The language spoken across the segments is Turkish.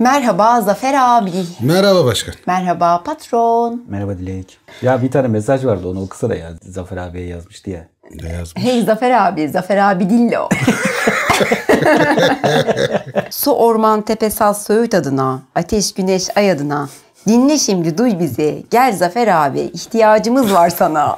Merhaba Zafer abi. Merhaba başkan. Merhaba patron. Merhaba Dilek. Ya bir tane mesaj vardı onu okusana ya. Zafer abiye yazmıştı ya. Ne yazmış? Hey Zafer abi, Zafer abi değil o. Su orman tepe saz söğüt adına, ateş güneş ay adına. Dinle şimdi duy bizi. Gel Zafer abi, ihtiyacımız var sana.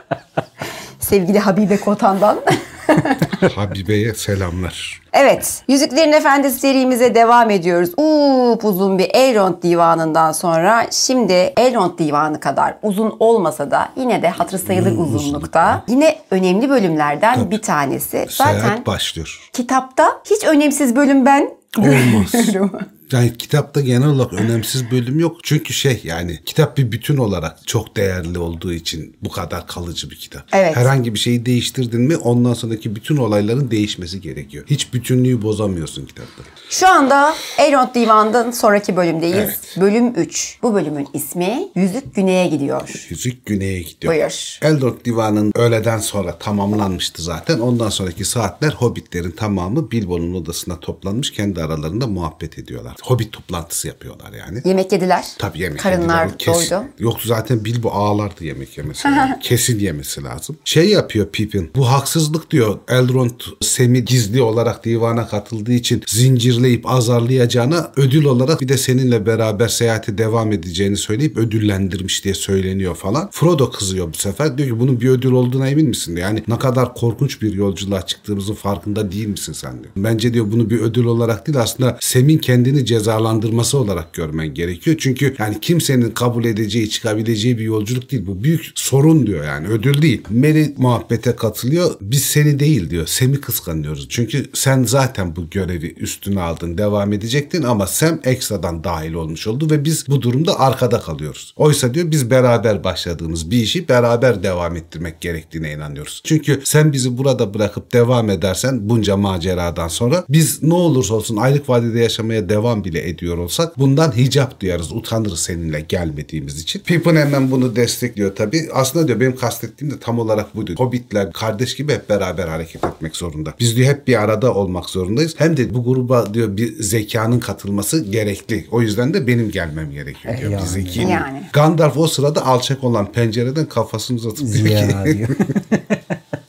Sevgili Habibe Kotan'dan. Habibe'ye selamlar. Evet, Yüzüklerin Efendisi serimize devam ediyoruz. Up uzun bir Elrond divanından sonra şimdi Elrond divanı kadar uzun olmasa da yine de hatırı sayılır uzunlukta. Yine önemli bölümlerden bir tanesi. Zaten Seyahat başlıyor. kitapta hiç önemsiz bölüm ben Olmaz. Yani kitapta genel olarak önemsiz bölüm yok. Çünkü şey yani kitap bir bütün olarak çok değerli olduğu için bu kadar kalıcı bir kitap. Evet. Herhangi bir şeyi değiştirdin mi ondan sonraki bütün olayların değişmesi gerekiyor. Hiç bütünlüğü bozamıyorsun kitapta. Şu anda Elrond divanından sonraki bölümdeyiz. Evet. Bölüm 3. Bu bölümün ismi Yüzük Güney'e gidiyor. Yüzük güneye gidiyor. Buyur. Eldork Divanı'nın öğleden sonra tamamlanmıştı zaten. Ondan sonraki saatler Hobbitlerin tamamı Bilbo'nun odasına toplanmış kendi aralarında muhabbet ediyorlar. Hobbit toplantısı yapıyorlar yani. Yemek yediler. Tabii yemek Karınlar yediler. Kesin- doydu. Yoktu zaten Bilbo ağlardı yemek yemesi. Kesin yemesi lazım. Şey yapıyor Pippin. Bu haksızlık diyor. Elrond Sem'i gizli olarak divana katıldığı için zincirleyip azarlayacağına ödül olarak bir de seninle beraber seyahate devam edeceğini söyleyip ödüllendirmiş diye söyleniyor falan. Frodo kızıyor bu sefer. Diyor ki bunun bir ödül olduğuna emin misin? Yani ne kadar korkunç bir yolculuğa çıktığımızın farkında değil misin sen diyor. Bence diyor bunu bir ödül olarak değil aslında Sem'in kendini cezalandırması olarak görmen gerekiyor. Çünkü yani kimsenin kabul edeceği, çıkabileceği bir yolculuk değil. Bu büyük sorun diyor yani ödül değil. Mary muhabbete katılıyor. Biz seni değil diyor. Sem'i kıskanıyoruz. Çünkü sen zaten bu görevi üstüne aldın, devam edecektin ama Sam ekstradan dahil olmuş oldu ve biz bu durumda arkada kalıyoruz. Oysa diyor biz beraber başladığımız bir işi beraber devam ettirmek gerektiğine inanıyoruz. Çünkü sen bizi burada bırakıp devam edersen bunca maceradan sonra biz ne olursa olsun aylık vadede yaşamaya devam bile ediyor olsak bundan hicap duyarız, utanırız seninle gelmediğimiz için. Pippin hemen bunu destekliyor tabii. Aslında diyor benim kastettiğim de tam olarak bu diyor. Hobbitler kardeş gibi hep beraber hareket etmek zorunda. Biz diyor hep bir arada olmak zorundayız. Hem de bu gruba diyor bir zekanın katılması gerekli. O yüzden de benim gelmem gerekiyor diyor. yani. Bir zekiyim. Yani. Gandalf o sırada alçak olan pencereden kafasını uzatıp diyor ki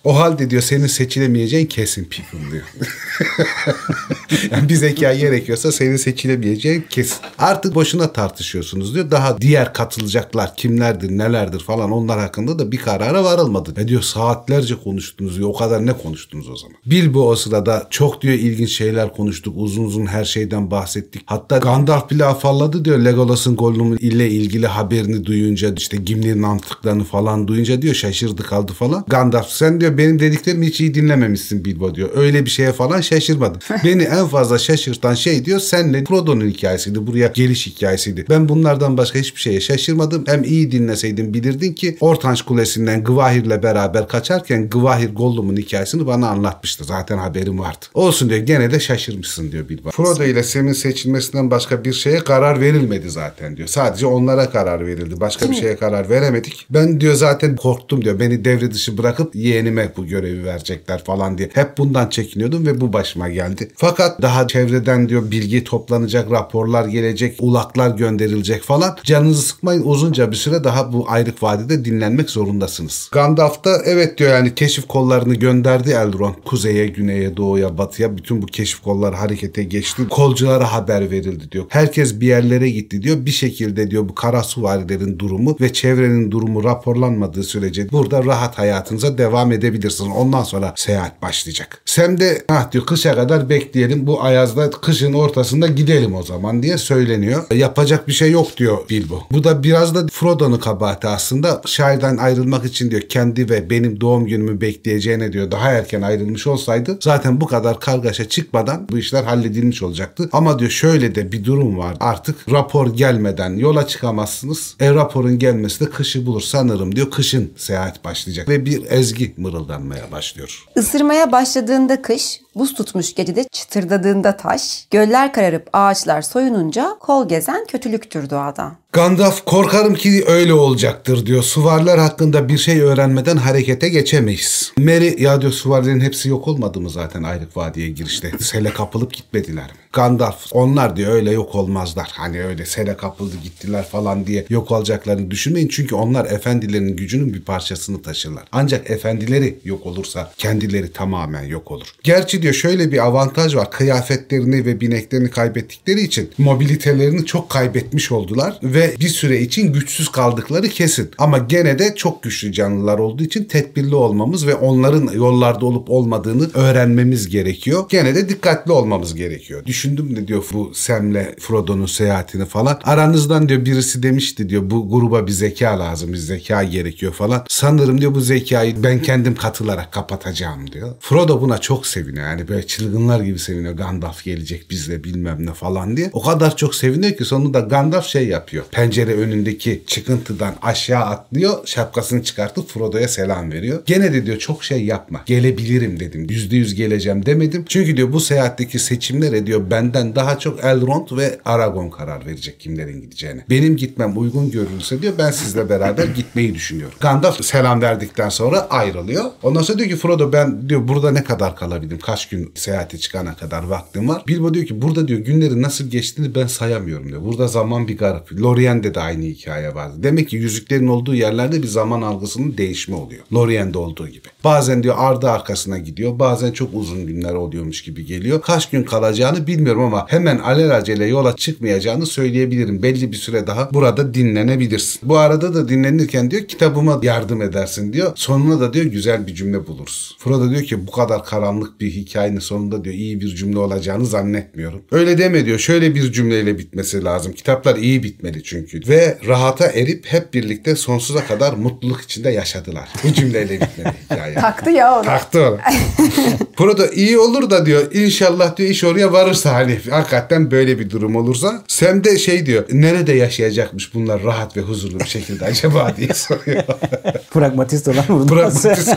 o halde diyor senin seçilemeyeceğin kesin Pippin diyor. yani bir zeka gerekiyorsa senin seçilemeyeceğin kesin. Artık boşuna tartışıyorsunuz diyor. Daha diğer katılacaklar kimlerdir nelerdir falan onlar hakkında da bir karara varılmadı. Ve diyor saatlerce konuştunuz diyor. O kadar ne konuştunuz o zaman? Bilbo o sırada çok diyor ilginç şeyler konuştuk. Uzun uzun her şeyden bahsettik. Hatta Gandalf bile afalladı diyor. Legolas'ın Gollum ile ilgili haberini duyunca işte Gimli'nin antıklarını falan duyunca diyor şaşırdı kaldı falan. Gandalf sen diyor benim dediklerimi hiç iyi dinlememişsin Bilbo diyor. Öyle bir şeye falan şaşırmadım. Beni en fazla şaşırtan şey diyor senle Frodo'nun hikayesiydi. Buraya geliş hikayesiydi. Ben bunlardan başka hiçbir şeye şaşırmadım. Hem iyi dinleseydin bilirdin ki Ortanç Kulesi'nden Gvahir'le beraber kaçarken Gvahir Gollum'un hikayesini bana anlatmıştı. Zaten haberim vardı. Olsun diyor gene de şaşırmışsın diyor Bilbo. Frodo ile Sam'in seçilmesinden başka bir şeye karar verilmedi zaten diyor. Sadece onlara karar verildi. Başka bir şeye karar veremedik. Ben diyor zaten korktum diyor. Beni devre dışı bırakıp yeğenime bu görevi verecekler falan diye. Hep bundan çekiniyordum ve bu başıma geldi. Fakat daha çevreden diyor bilgi toplanacak, raporlar gelecek, ulaklar gönderilecek falan. Canınızı sıkmayın uzunca bir süre daha bu ayrık vadide dinlenmek zorundasınız. Gandalf da evet diyor yani keşif kollarını gönderdi Elrond. Kuzeye, güneye, doğuya, batıya bütün bu keşif kolları harekete geçti. Kolculara haber verildi diyor. Herkes bir yerlere gitti diyor. Bir şekilde diyor bu kara suvarilerin durumu ve çevrenin durumu raporlanmadığı sürece burada rahat hayatınıza devam edebilirsiniz. Ondan sonra seyahat başlayacak. Sam de ah diyor kışa kadar bekleyelim. Bu ayazda kışın ortasında gidelim o zaman diye söyleniyor. Yapacak bir şey yok diyor Bilbo. Bu da biraz da Frodo'nun kabahati aslında. Şairden ayrılmak için diyor kendi ve benim doğum günümü bekleyeceğine diyor daha erken ayrılmış olsaydı zaten bu kadar kargaşa çıkmadan bu işler halledilmiş olacaktı. Ama diyor şöyle de bir durum var. Artık rapor gelmeden yola çıkamazsınız. E raporun gelmesi de kışı bulur sanırım diyor. Kışın seyahat başlayacak ve bir ezgi mırıldanmaya başlıyor. Isırmaya başladığında kış, buz tutmuş gecede çıtırdadığında taş, göller kararıp ağaçlar soyununca kol gezen kötülüktür doğada. Gandalf korkarım ki öyle olacaktır diyor. Suvarlar hakkında bir şey öğrenmeden harekete geçemeyiz. Merry ya diyor suvarların hepsi yok olmadı mı zaten Ayrık Vadi'ye girişte? Sele kapılıp gitmediler mi? Gandalf onlar diyor öyle yok olmazlar. Hani öyle sele kapıldı gittiler falan diye yok olacaklarını düşünmeyin. Çünkü onlar efendilerin gücünün bir parçasını taşırlar. Ancak efendileri yok olursa kendileri tamamen yok olur. Gerçi diyor şöyle bir avantaj var. Kıyafetlerini ve bineklerini kaybettikleri için mobilitelerini çok kaybetmiş oldular ve bir süre için güçsüz kaldıkları kesin. Ama gene de çok güçlü canlılar olduğu için tedbirli olmamız ve onların yollarda olup olmadığını öğrenmemiz gerekiyor. Gene de dikkatli olmamız gerekiyor. Düşündüm de diyor bu Sam'le Frodo'nun seyahatini falan. Aranızdan diyor birisi demişti diyor bu gruba bir zeka lazım, bir zeka gerekiyor falan. Sanırım diyor bu zekayı ben kendim katılarak kapatacağım diyor. Frodo buna çok seviniyor. Yani böyle çılgınlar gibi seviniyor. Gandalf gelecek bizle bilmem ne falan diye. O kadar çok seviniyor ki sonunda Gandalf şey yapıyor. Pencere önündeki çıkıntıdan aşağı atlıyor. Şapkasını çıkartıp Frodo'ya selam veriyor. Gene de diyor çok şey yapma. Gelebilirim dedim. Yüzde yüz geleceğim demedim. Çünkü diyor bu seyahatteki seçimlere diyor benden daha çok Elrond ve Aragon karar verecek kimlerin gideceğine. Benim gitmem uygun görülürse diyor ben sizle beraber gitmeyi düşünüyorum. Gandalf selam verdikten sonra ayrılıyor. Ondan sonra diyor ki Frodo ben diyor burada ne kadar kalabilirim? Kaç gün seyahate çıkana kadar vaktim var. Bilbo diyor ki burada diyor günlerin nasıl geçtiğini ben sayamıyorum diyor. Burada zaman bir garip. Lorient'de de aynı hikaye vardı. Demek ki yüzüklerin olduğu yerlerde bir zaman algısının değişme oluyor. Lorient'de olduğu gibi. Bazen diyor ardı arkasına gidiyor. Bazen çok uzun günler oluyormuş gibi geliyor. Kaç gün kalacağını bilmiyorum ama hemen alelacele yola çıkmayacağını söyleyebilirim. Belli bir süre daha burada dinlenebilirsin. Bu arada da dinlenirken diyor kitabıma yardım edersin diyor. Sonuna da diyor güzel bir cümle buluruz. Frodo diyor ki bu kadar karanlık bir hikayenin sonunda diyor iyi bir cümle olacağını zannetmiyorum. Öyle deme diyor. Şöyle bir cümleyle bitmesi lazım. Kitaplar iyi bitmeli çünkü. Ve rahata erip hep birlikte sonsuza kadar mutluluk içinde yaşadılar. Bu cümleyle bitmeli hikaye. Taktı ya onu. Taktı onu. Frodo iyi olur da diyor inşallah diyor iş oraya varırsa hani hakikaten böyle bir durum olursa Sam de şey diyor nerede yaşayacakmış bunlar rahat ve huzurlu bir şekilde acaba diye soruyor. Pragmatist olan vurulmaz. Pragmatist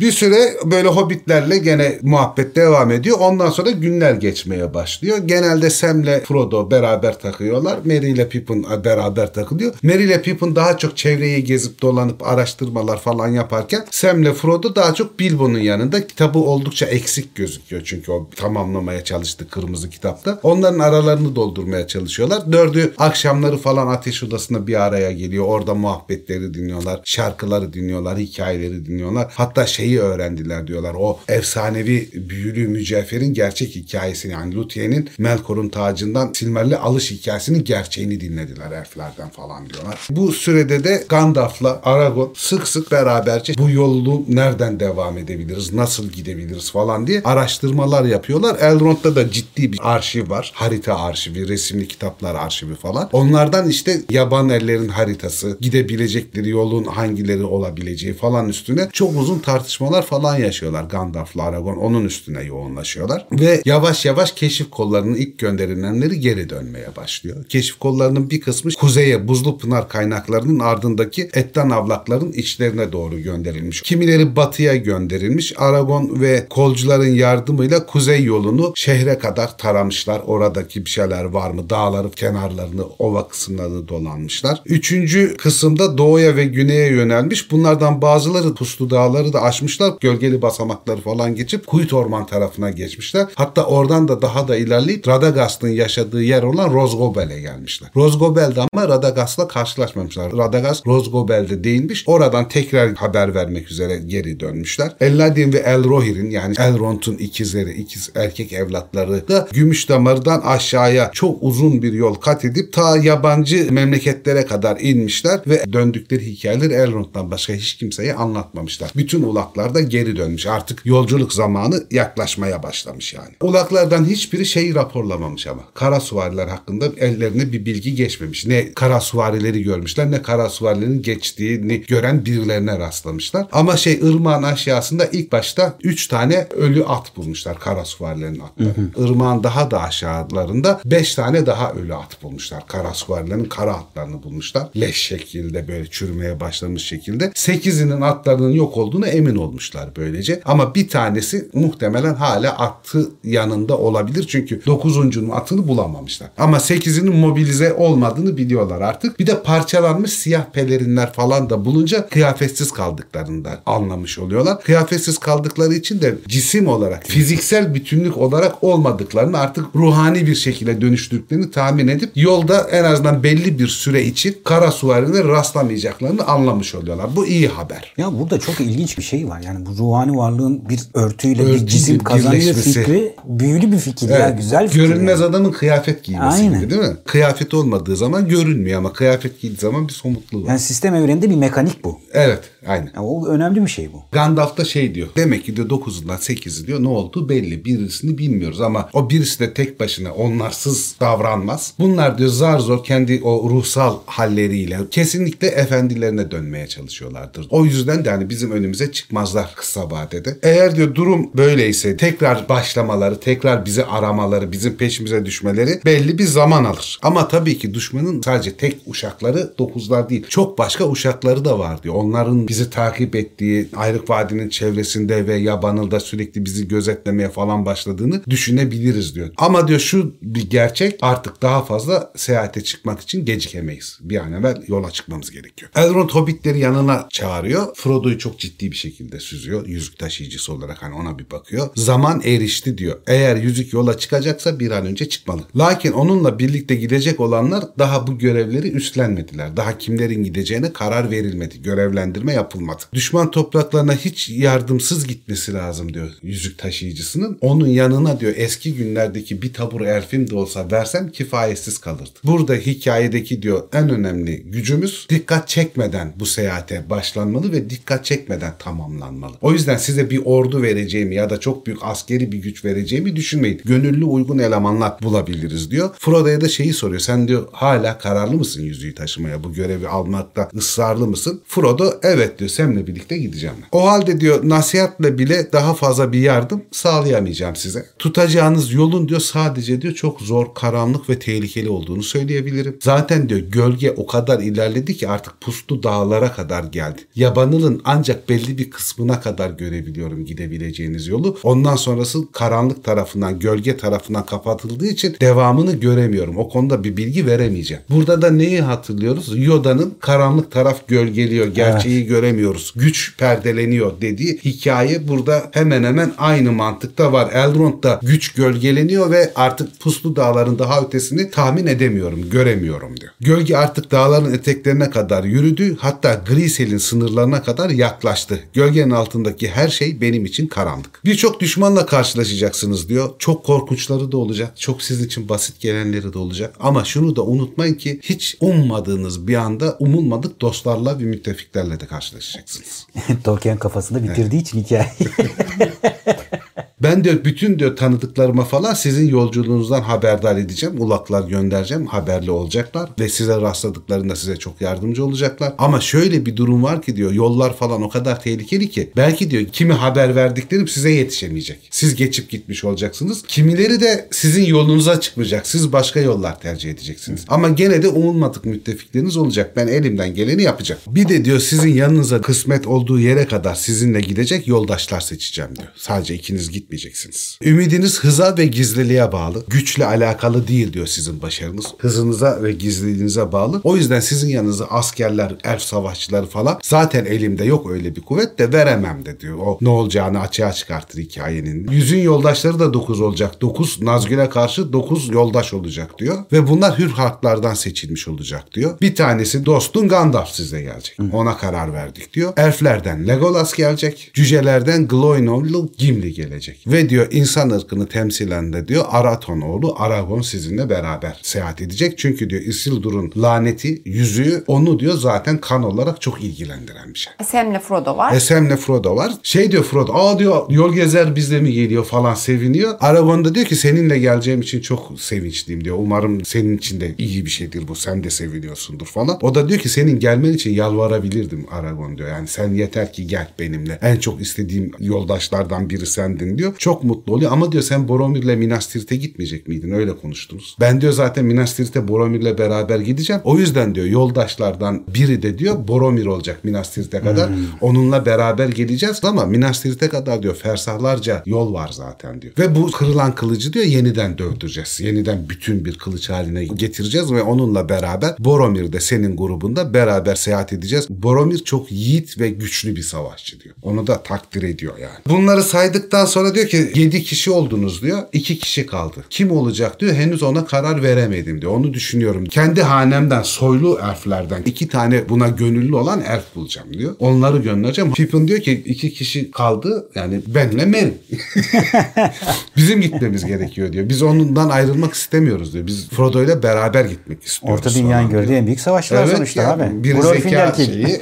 bir süre böyle hobbitlerle gene muhabbet devam ediyor. Ondan sonra günler geçmeye başlıyor. Genelde Sam'le Frodo beraber takıyorlar. Merry ile Pippin beraber takılıyor. Merry ile Pippin daha çok çevreyi gezip dolanıp araştırmalar falan yaparken Sam'le Frodo daha çok Bilbo'nun yanında. Kitabı oldukça eksik gözüküyor çünkü o tamamlamaya çalıştı kırmızı kitapta. Onların aralarını doldurmaya çalışıyorlar. Dördü akşamları falan ateş odasında bir araya geliyor. Orada muhabbetleri dinliyorlar. Şarkıları dinliyorlar. Hikayeleri dinliyorlar. Hatta şeyi öğrendiler diyorlar. O efsanevi büyülü mücevherin gerçek hikayesini yani Luthier'in Melkor'un tacından Silmarill'e alış hikayesinin gerçeğini dinlediler elflerden falan diyorlar. Bu sürede de Gandalf'la Aragorn sık sık beraberce bu yolu nereden devam edebiliriz, nasıl gidebiliriz falan diye araştırmalar yapıyorlar. Elrond'da da ciddi bir arşiv var. Harita arşivi, resimli kitaplar arşivi falan. Onlardan işte yaban ellerin haritası, gidebilecekleri yolun hangileri olabileceği falan üstüne çok uzun tartışmalar falan yaşıyorlar Gandalf'la Aragorn. Onun üstüne yoğunlaşıyorlar. Ve yavaş yavaş keşif kollarının ilk gönderilenleri geri dönmeye başlıyor. Keşif kollarının bir kısmı kuzeye buzlu pınar kaynaklarının ardındaki etten avlakların içlerine doğru gönderilmiş. Kimileri batıya gönderilmiş. Aragon ve kolcuların yardımıyla kuzey yolunu şehre kadar taramışlar. Oradaki bir şeyler var mı? Dağları, kenarlarını, ova kısımlarını dolanmışlar. Üçüncü kısımda doğuya ve güneye yönelmiş. Bunlardan bazıları puslu dağları da aşmışlar. Gölgeli basamakları falan geçip Kuyut Orman tarafına geçmişler. Hatta oradan da daha da ilerleyip Radagast'ın yaşadığı yer olan Rozgobel'e gelmişler. Rozgobel'de ama Radagast'la karşılaşmamışlar. Radagast Rozgobel'de değilmiş. Oradan tekrar haber vermek üzere geri dönmüşler. Elladdin ve Elrohir'in yani Elrond'un ikizleri, ikiz erkek evlatları da Gümüş Damarı'dan aşağıya çok uzun bir yol kat edip ta yabancı memleketlere kadar inmişler ve döndükleri hikayeleri Elrond'dan başka hiç kimseye anlatmamışlar. Bütün ulaklar da geri dönmüş. Artık yolculuk zamanı yaklaşmaya başlamış yani. Ulaklardan hiçbiri şeyi raporlamamış ama. Kara suvariler hakkında ellerine bir bilgi geçmemiş. Ne kara suvarileri görmüşler ne kara suvarilerin geçtiğini gören birilerine rastlamışlar. Ama şey ırmağın aşağısında ilk başta 3 tane ölü at bulmuşlar. Kara suvarilerin atları. Irmağın daha da aşağılarında 5 tane daha ölü at bulmuşlar. Kara suvarilerin kara atlarını bulmuşlar. Leş şekilde böyle çürümeye başlamış şekilde. 8'inin atlarının yok olduğunu emin olmuşlar böylece. Ama bir tanesi muhtemelen hala atı yanında olabilir. Çünkü 9'uncunun atını bulamamışlar. Ama 8'inin mobilize olmadığını biliyorlar artık. Bir de parçalanmış siyah pelerinler falan da bulunca kıyafetsiz kaldıklarını da anlamış oluyorlar. Kıyafetsiz kaldıkları için de cisim olarak, fiziksel bütünlük olarak olmadıklarını artık ruhani bir şekilde dönüştüklerini tahmin edip yolda en azından belli bir süre için kara suvarine rastlamayacaklarını anlamış oluyorlar. Bu iyi haber. Ya burada çok ilginç bir şey var. Yani bu ruhani varlığın bir örtüyle Örtü, bir cisim kazanıyor fikri büyülü bir fikir ya. Güzel fikir. Görünmez yani. adamın kıyafet giymesi Aynen. gibi değil mi? Kıyafet olmadığı zaman görünmüyor ama kıyafet giydiği zaman bir somutluğu var. Yani sistem evreninde bir mekanik bu. Evet, aynen. Ya o önemli bir şey bu. Gandalf da şey diyor. Demek ki diyor 9'undan 8'i diyor ne oldu belli. Birisini bilmiyoruz ama o birisi de tek başına onlarsız davranmaz. Bunlar diyor zar zor kendi o ruhsal halleriyle kesinlikle efendilerine dönmeye çalışıyorlardır. O yüzden de hani bizim önümüze çıkmazlar kısa vadede. Eğer diyor durum böyleyse tekrar başlamaları, tekrar bizi aramaları, bizim peşimize düşmeleri belli bir zaman alır. Ama tabii ki düşmanın sadece tek uşakları 9'lar değil. Çok başka uşakları da var diyor. Onların bizi takip ettiği Ayrık Vadi'nin çevresinde ve Yabanıl'da sürekli bizi gözetlemeye falan başladığını düşünebiliriz diyor. Ama diyor şu bir gerçek artık daha fazla seyahate çıkmak için gecikemeyiz. Bir an evvel yola çıkmamız gerekiyor. Elrond hobbitleri yanına çağırıyor. Frodo'yu çok ciddi bir şekilde süzüyor. Yüzük taşıyıcısı olarak hani ona bir bakıyor. Zaman erişti diyor. Eğer yüzük yola çıkacaksa bir an önce çıkmalı. Lakin onunla birlikte gidecek olanlar daha bu görevleri üstlenmediler. Daha kimlerin gideceğine karar verilmedi. Görevlendirme yapılmadı. Düşman topraklarına hiç yardımsız gitmesi lazım diyor yüzük taşıyıcısının. Onun yanına diyor eski günlerdeki bir tabur elfim de olsa versem kifayetsiz kalırdı. Burada hikayedeki diyor en önemli gücümüz dikkat çekmeden bu seyahate başlanmalı ve dikkat çekmeden tamamlanmalı. O yüzden size bir ordu vereceğimi ya da çok büyük askeri bir güç vereceğimi düşünmeyin. Gönüllü uygun elemanlar bulabiliriz diyor. Frodo'ya da şeyi soruyor. Sen diyor hala kararlı mısın yüzüğü taşımaya? Bu görevi almakta ısrarlı mısın? Frodo evet diyor. Seninle birlikte gideceğim. ben." O halde diyor nasihatle bile daha fazla bir yardım sağlayamayacağım size. Tutacağınız yolun diyor sadece diyor çok zor, karanlık ve tehlikeli olduğunu söyleyebilirim. Zaten diyor gölge o kadar ilerledi ki artık puslu dağlara kadar geldi. Yabanılın ancak belli bir kısmına kadar görebiliyorum gidebileceğiniz yolu. Ondan sonrası karanlık tarafından, gölge tarafından kapatıldığı için devamını göremiyorum. O konuda bir bilgi veremeyeceğim. Burada da neyi hatırlıyoruz? Yoda'nın karanlık taraf gölgeliyor, gerçeği göremiyoruz. Güç perdeleniyor dediği hikaye burada hemen hemen aynı mantıkta var. Elrond'da güç gölgeleniyor ve artık puslu dağların daha ötesini tahmin edemiyorum, göremiyorum diyor. Gölge artık dağların eteklerine kadar yürüdü. Hatta Grisel'in sınırlarına kadar yaklaştı. Gölgenin altındaki her şey benim için karanlık. Birçok düşmanla karşılaşacaksınız diyor. Çok korkunçları da olacak. Çok sizin için basit gelenleri de olacak. Ama şunu da unutmayın ki hiç ummadığınız bir anda umulmadık dostlarla ve müttefiklerle de karşılaşacaksınız. Tolkien kafasında bitirdiği için hikaye. Ben diyor bütün diyor tanıdıklarıma falan sizin yolculuğunuzdan haberdar edeceğim. Ulaklar göndereceğim. Haberli olacaklar. Ve size rastladıklarında size çok yardımcı olacaklar. Ama şöyle bir durum var ki diyor yollar falan o kadar tehlikeli ki belki diyor kimi haber verdiklerim size yetişemeyecek. Siz geçip gitmiş olacaksınız. Kimileri de sizin yolunuza çıkmayacak. Siz başka yollar tercih edeceksiniz. Ama gene de umulmadık müttefikleriniz olacak. Ben elimden geleni yapacağım. Bir de diyor sizin yanınıza kısmet olduğu yere kadar sizinle gidecek yoldaşlar seçeceğim diyor. Sadece ikiniz gitmeyeceksiniz. Ümidiniz hıza ve gizliliğe bağlı. Güçle alakalı değil diyor sizin başarınız. Hızınıza ve gizliliğinize bağlı. O yüzden sizin yanınıza askerler, elf savaşçıları falan zaten elimde yok öyle bir kuvvet de veremem de diyor. O ne olacağını açığa çıkartır hikayenin. Yüzün yoldaşları da 9 olacak. 9 Nazgül'e karşı 9 yoldaş olacak diyor. Ve bunlar hür halklardan seçilmiş olacak diyor. Bir tanesi dostun Gandalf size gelecek. Ona karar verdik diyor. Elflerden Legolas gelecek. Cücelerden Gloinollu Gimli gelecek. Ve diyor insan ırkını temsilen de diyor Araton oğlu Aragon sizinle beraber seyahat edecek. Çünkü diyor Isildur'un laneti, yüzüğü onu diyor zaten kan olarak çok ilgilendiren bir şey. Sam'le Frodo var. Esem'le Frodo var. Şey diyor Frodo, aa diyor yol gezer bizle mi geliyor falan seviniyor. Aragorn da diyor ki seninle geleceğim için çok sevinçliyim diyor. Umarım senin için de iyi bir şeydir bu. Sen de seviniyorsundur falan. O da diyor ki senin gelmen için yalvarabilirdim Aragorn diyor. Yani sen yeter ki gel benimle. En çok istediğim yoldaşlardan biri sendin diyor. Çok mutlu oluyor ama diyor sen Boromir'le Minas Tirith'e gitmeyecek miydin? Öyle konuştunuz. Ben diyor zaten Minas Tirith'e Boromir'le beraber gideceğim. O yüzden diyor yoldaşlardan biri de diyor Boromir olacak Minas Tirith'e kadar. Onunla beraber geleceğiz ama Minas Tirith'e kadar diyor fersahlarca yol var zaten diyor. Ve bu kırılan kılıcı diyor yeniden dövdüreceğiz. Yeniden bütün bir kılıç haline getireceğiz ve onunla beraber Boromir de senin grubunda beraber seyahat edeceğiz. Boromir çok yiğit ve güçlü bir savaşçı diyor. Onu da takdir ediyor yani. Bunları saydıktan sonra diyor ki 7 kişi oldunuz diyor. 2 kişi kaldı. Kim olacak diyor. Henüz ona karar veremedim diyor. Onu düşünüyorum. Kendi hanemden soylu elflerden iki tane buna gönüllü olan elf bulacağım diyor. Onları göndereceğim. Pippin diyor ki iki kişi kaldı. Yani benle Merry. Bizim gitmemiz gerekiyor diyor. Biz ondan ayrılmak istemiyoruz diyor. Biz Frodo ile beraber gitmek istiyoruz. Orta dünyanın gördüğü en büyük savaşlar sonuçta ya, abi. Biri Glorfindel zeka şeyi,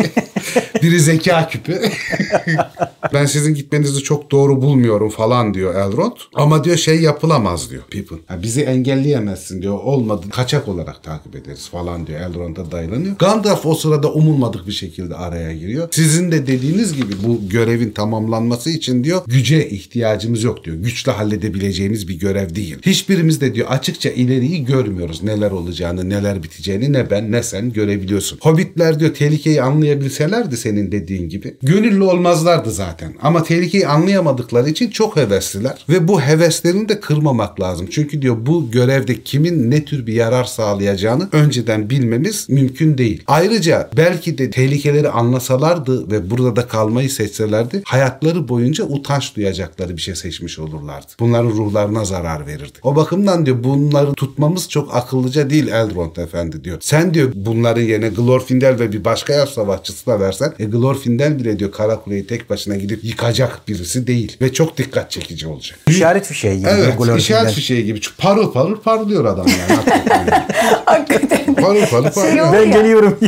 biri zeka küpü. ben sizin gitmenizi çok doğru bulmuyorum falan diyor Elrond. Ama diyor şey yapılamaz diyor Pippin. Ha, bizi engelleyemezsin diyor. Olmadı kaçak olarak takip ederiz falan diyor. Elrond'a dayılanıyor. Gandalf o sırada umulmadık bir şekilde araya giriyor. Sizin de dediğiniz gibi bu görevin tamamlanması için diyor güce ihtiyacımız yok diyor. Güçle halledebileceğimiz bir görev değil. Hiçbirimiz de diyor açıkça ileriyi görmüyoruz. Neler olacağını, neler biteceğini ne ben ne sen görebiliyorsun. Hobbitler diyor tehlikeyi anlayabilselerdi senin dediğin gibi. Gönüllü olmazlardı zaten. Ama tehlikeyi anlayamadıkları için çok hevesliler. Ve bu heveslerini de kırmamak lazım. Çünkü diyor bu görevde kimin ne tür bir yarar sağlayacağını önceden bilmemiz mümkün değil. Ayrıca belki de tehlikeleri anlasalardı ve burada da kalmayı seçselerdi hayatları boyunca utanç duyacakları bir şey seçmiş olurlardı. Bunların ruhlarına zarar verirdi. O bakımdan diyor bunları tutmamız çok akıllıca değil Elrond efendi diyor. Sen diyor bunların yerine Glorfindel ve bir başka elf savaşçısı da e Glorfindel bile diyor Karakule'yi tek başına gidip yıkacak birisi değil. Ve çok dikkat çekici olacak. İşaret fişeği gibi. Evet Glorfindel. işaret fişeği gibi. Parıl parıl parlıyor adam yani. Hakikaten. Parıl parıl Şey parlıyor. Ben geliyorum.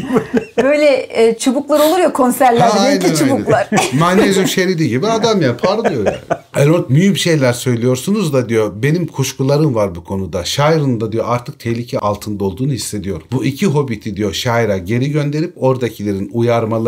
Böyle e, çubuklar olur ya konserlerde. Ha, aynen, çubuklar. Magnezyum şeridi gibi adam ya parlıyor yani. Elrond mühim şeyler söylüyorsunuz da diyor benim kuşkularım var bu konuda. Şair'ın da diyor artık tehlike altında olduğunu hissediyorum. Bu iki hobbiti diyor şaira geri gönderip oradakilerin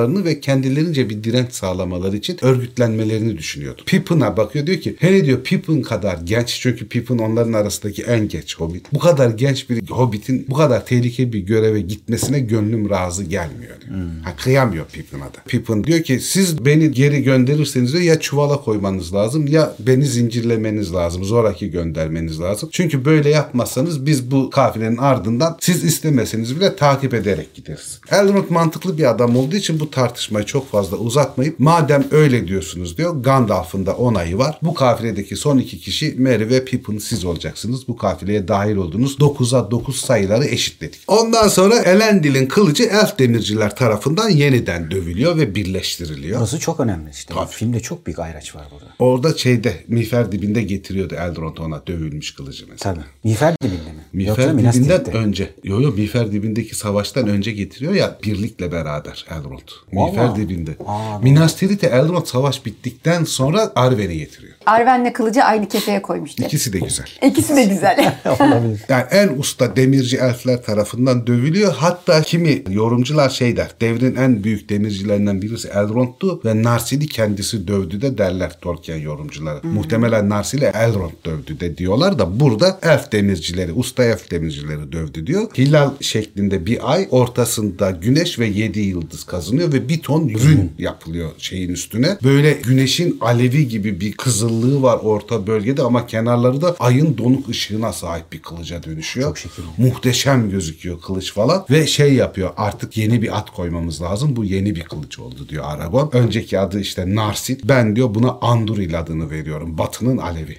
uyarmalarını ve kendilerince bir direnç sağlamaları için örgütlenmelerini düşünüyordu. Pippin'a bakıyor diyor ki hele diyor Pippin kadar genç çünkü Pippin onların arasındaki en genç hobbit. Bu kadar genç bir hobbitin bu kadar tehlikeli bir göreve gitmesine gönlüm razı gelmiyor diyor. Ha, kıyamıyor Pippin'a da. Pippin diyor ki siz beni geri gönderirseniz diyor, ya çuvala koymanız lazım ya beni zincirlemeniz lazım. Zoraki göndermeniz lazım. Çünkü böyle yapmazsanız biz bu kafilenin ardından siz istemeseniz bile takip ederek gideriz. Elrond mantıklı bir adam olduğu için bu tartışmayı çok fazla uzatmayıp madem öyle diyorsunuz diyor Gandalf'ın da onayı var. Bu kafiledeki son iki kişi Merry ve Pippin siz olacaksınız. Bu kafileye dahil oldunuz. 9'a 9 sayıları eşitledik. Ondan sonra Elendil'in kılıcı elf demirciler tarafından yeniden dövülüyor ve birleştiriliyor. Burası çok önemli işte. Tabii. Filmde çok büyük ayraç var burada. Orada şeyde miğfer dibinde getiriyordu Elrond ona dövülmüş kılıcı mesela. Tabii. Miğfer dibinde Miğfer dibinden önce. Yo yo Miğfer dibindeki savaştan önce getiriyor ya birlikle beraber Elrond. Miğfer dibinde. Aa. Minas Tirith'e Elrond savaş bittikten sonra Arwen'i getiriyor. Arwen'le kılıcı aynı kefeye koymuştu. İkisi de güzel. İkisi de güzel. Olabilir. Yani en usta demirci elfler tarafından dövülüyor. Hatta kimi yorumcular şey der. Devrin en büyük demircilerinden birisi Elrond'tu ve Narsil'i kendisi dövdü de derler Tolkien yorumcuları. Muhtemelen Narsil'i Elrond dövdü de diyorlar da burada elf demircileri, usta elf demircileri dövdü diyor. Hilal şeklinde bir ay ortasında güneş ve yedi yıldız kazınıyor ve bir ton rün yapılıyor şeyin üstüne. Böyle güneşin alevi gibi bir kızıllığı var orta bölgede ama kenarları da ayın donuk ışığına sahip bir kılıca dönüşüyor. Çok şekil. Muhteşem gözüküyor kılıç falan ve şey yapıyor artık yeni bir at koymamız lazım. Bu yeni bir kılıç oldu diyor Aragon. Önceki adı işte Narsit. Ben diyor buna Anduril adını veriyorum. Batının alevi.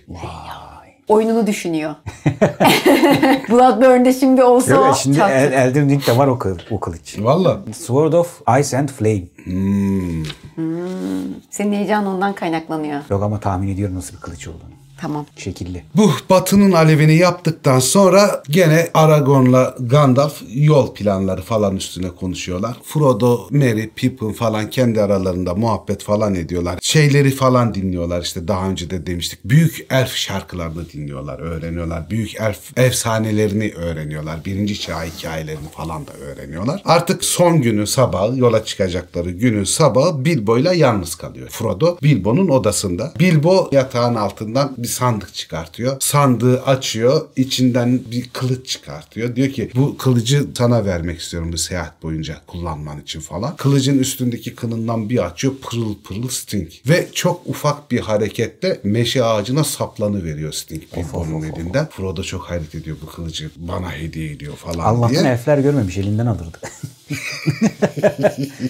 Oyununu düşünüyor. Bloodborne'de şimdi olsa Yok, şimdi çaktı. El, Elden Ring'de var o, kıl, o kılıç. Valla. Sword of Ice and Flame. Senin heyecanın ondan kaynaklanıyor. Yok ama tahmin ediyorum nasıl bir kılıç olduğunu. Tamam. Şekilli. Bu batının alevini yaptıktan sonra gene Aragorn'la Gandalf yol planları falan üstüne konuşuyorlar. Frodo, Merry, Pippin falan kendi aralarında muhabbet falan ediyorlar. Şeyleri falan dinliyorlar işte daha önce de demiştik. Büyük elf şarkılarını dinliyorlar, öğreniyorlar. Büyük elf efsanelerini öğreniyorlar. Birinci çağ hikayelerini falan da öğreniyorlar. Artık son günü sabah yola çıkacakları günün sabahı Bilbo'yla yalnız kalıyor. Frodo Bilbo'nun odasında. Bilbo yatağın altından bir sandık çıkartıyor. Sandığı açıyor. içinden bir kılıç çıkartıyor. Diyor ki bu kılıcı sana vermek istiyorum bu seyahat boyunca kullanman için falan. Kılıcın üstündeki kınından bir açıyor. Pırıl pırıl Sting. Ve çok ufak bir hareketle meşe ağacına saplanı veriyor Sting Bilbo'nun elinden. Frodo çok hayret ediyor bu kılıcı bana hediye ediyor falan Allah'tan diye. elfler görmemiş elinden alırdı.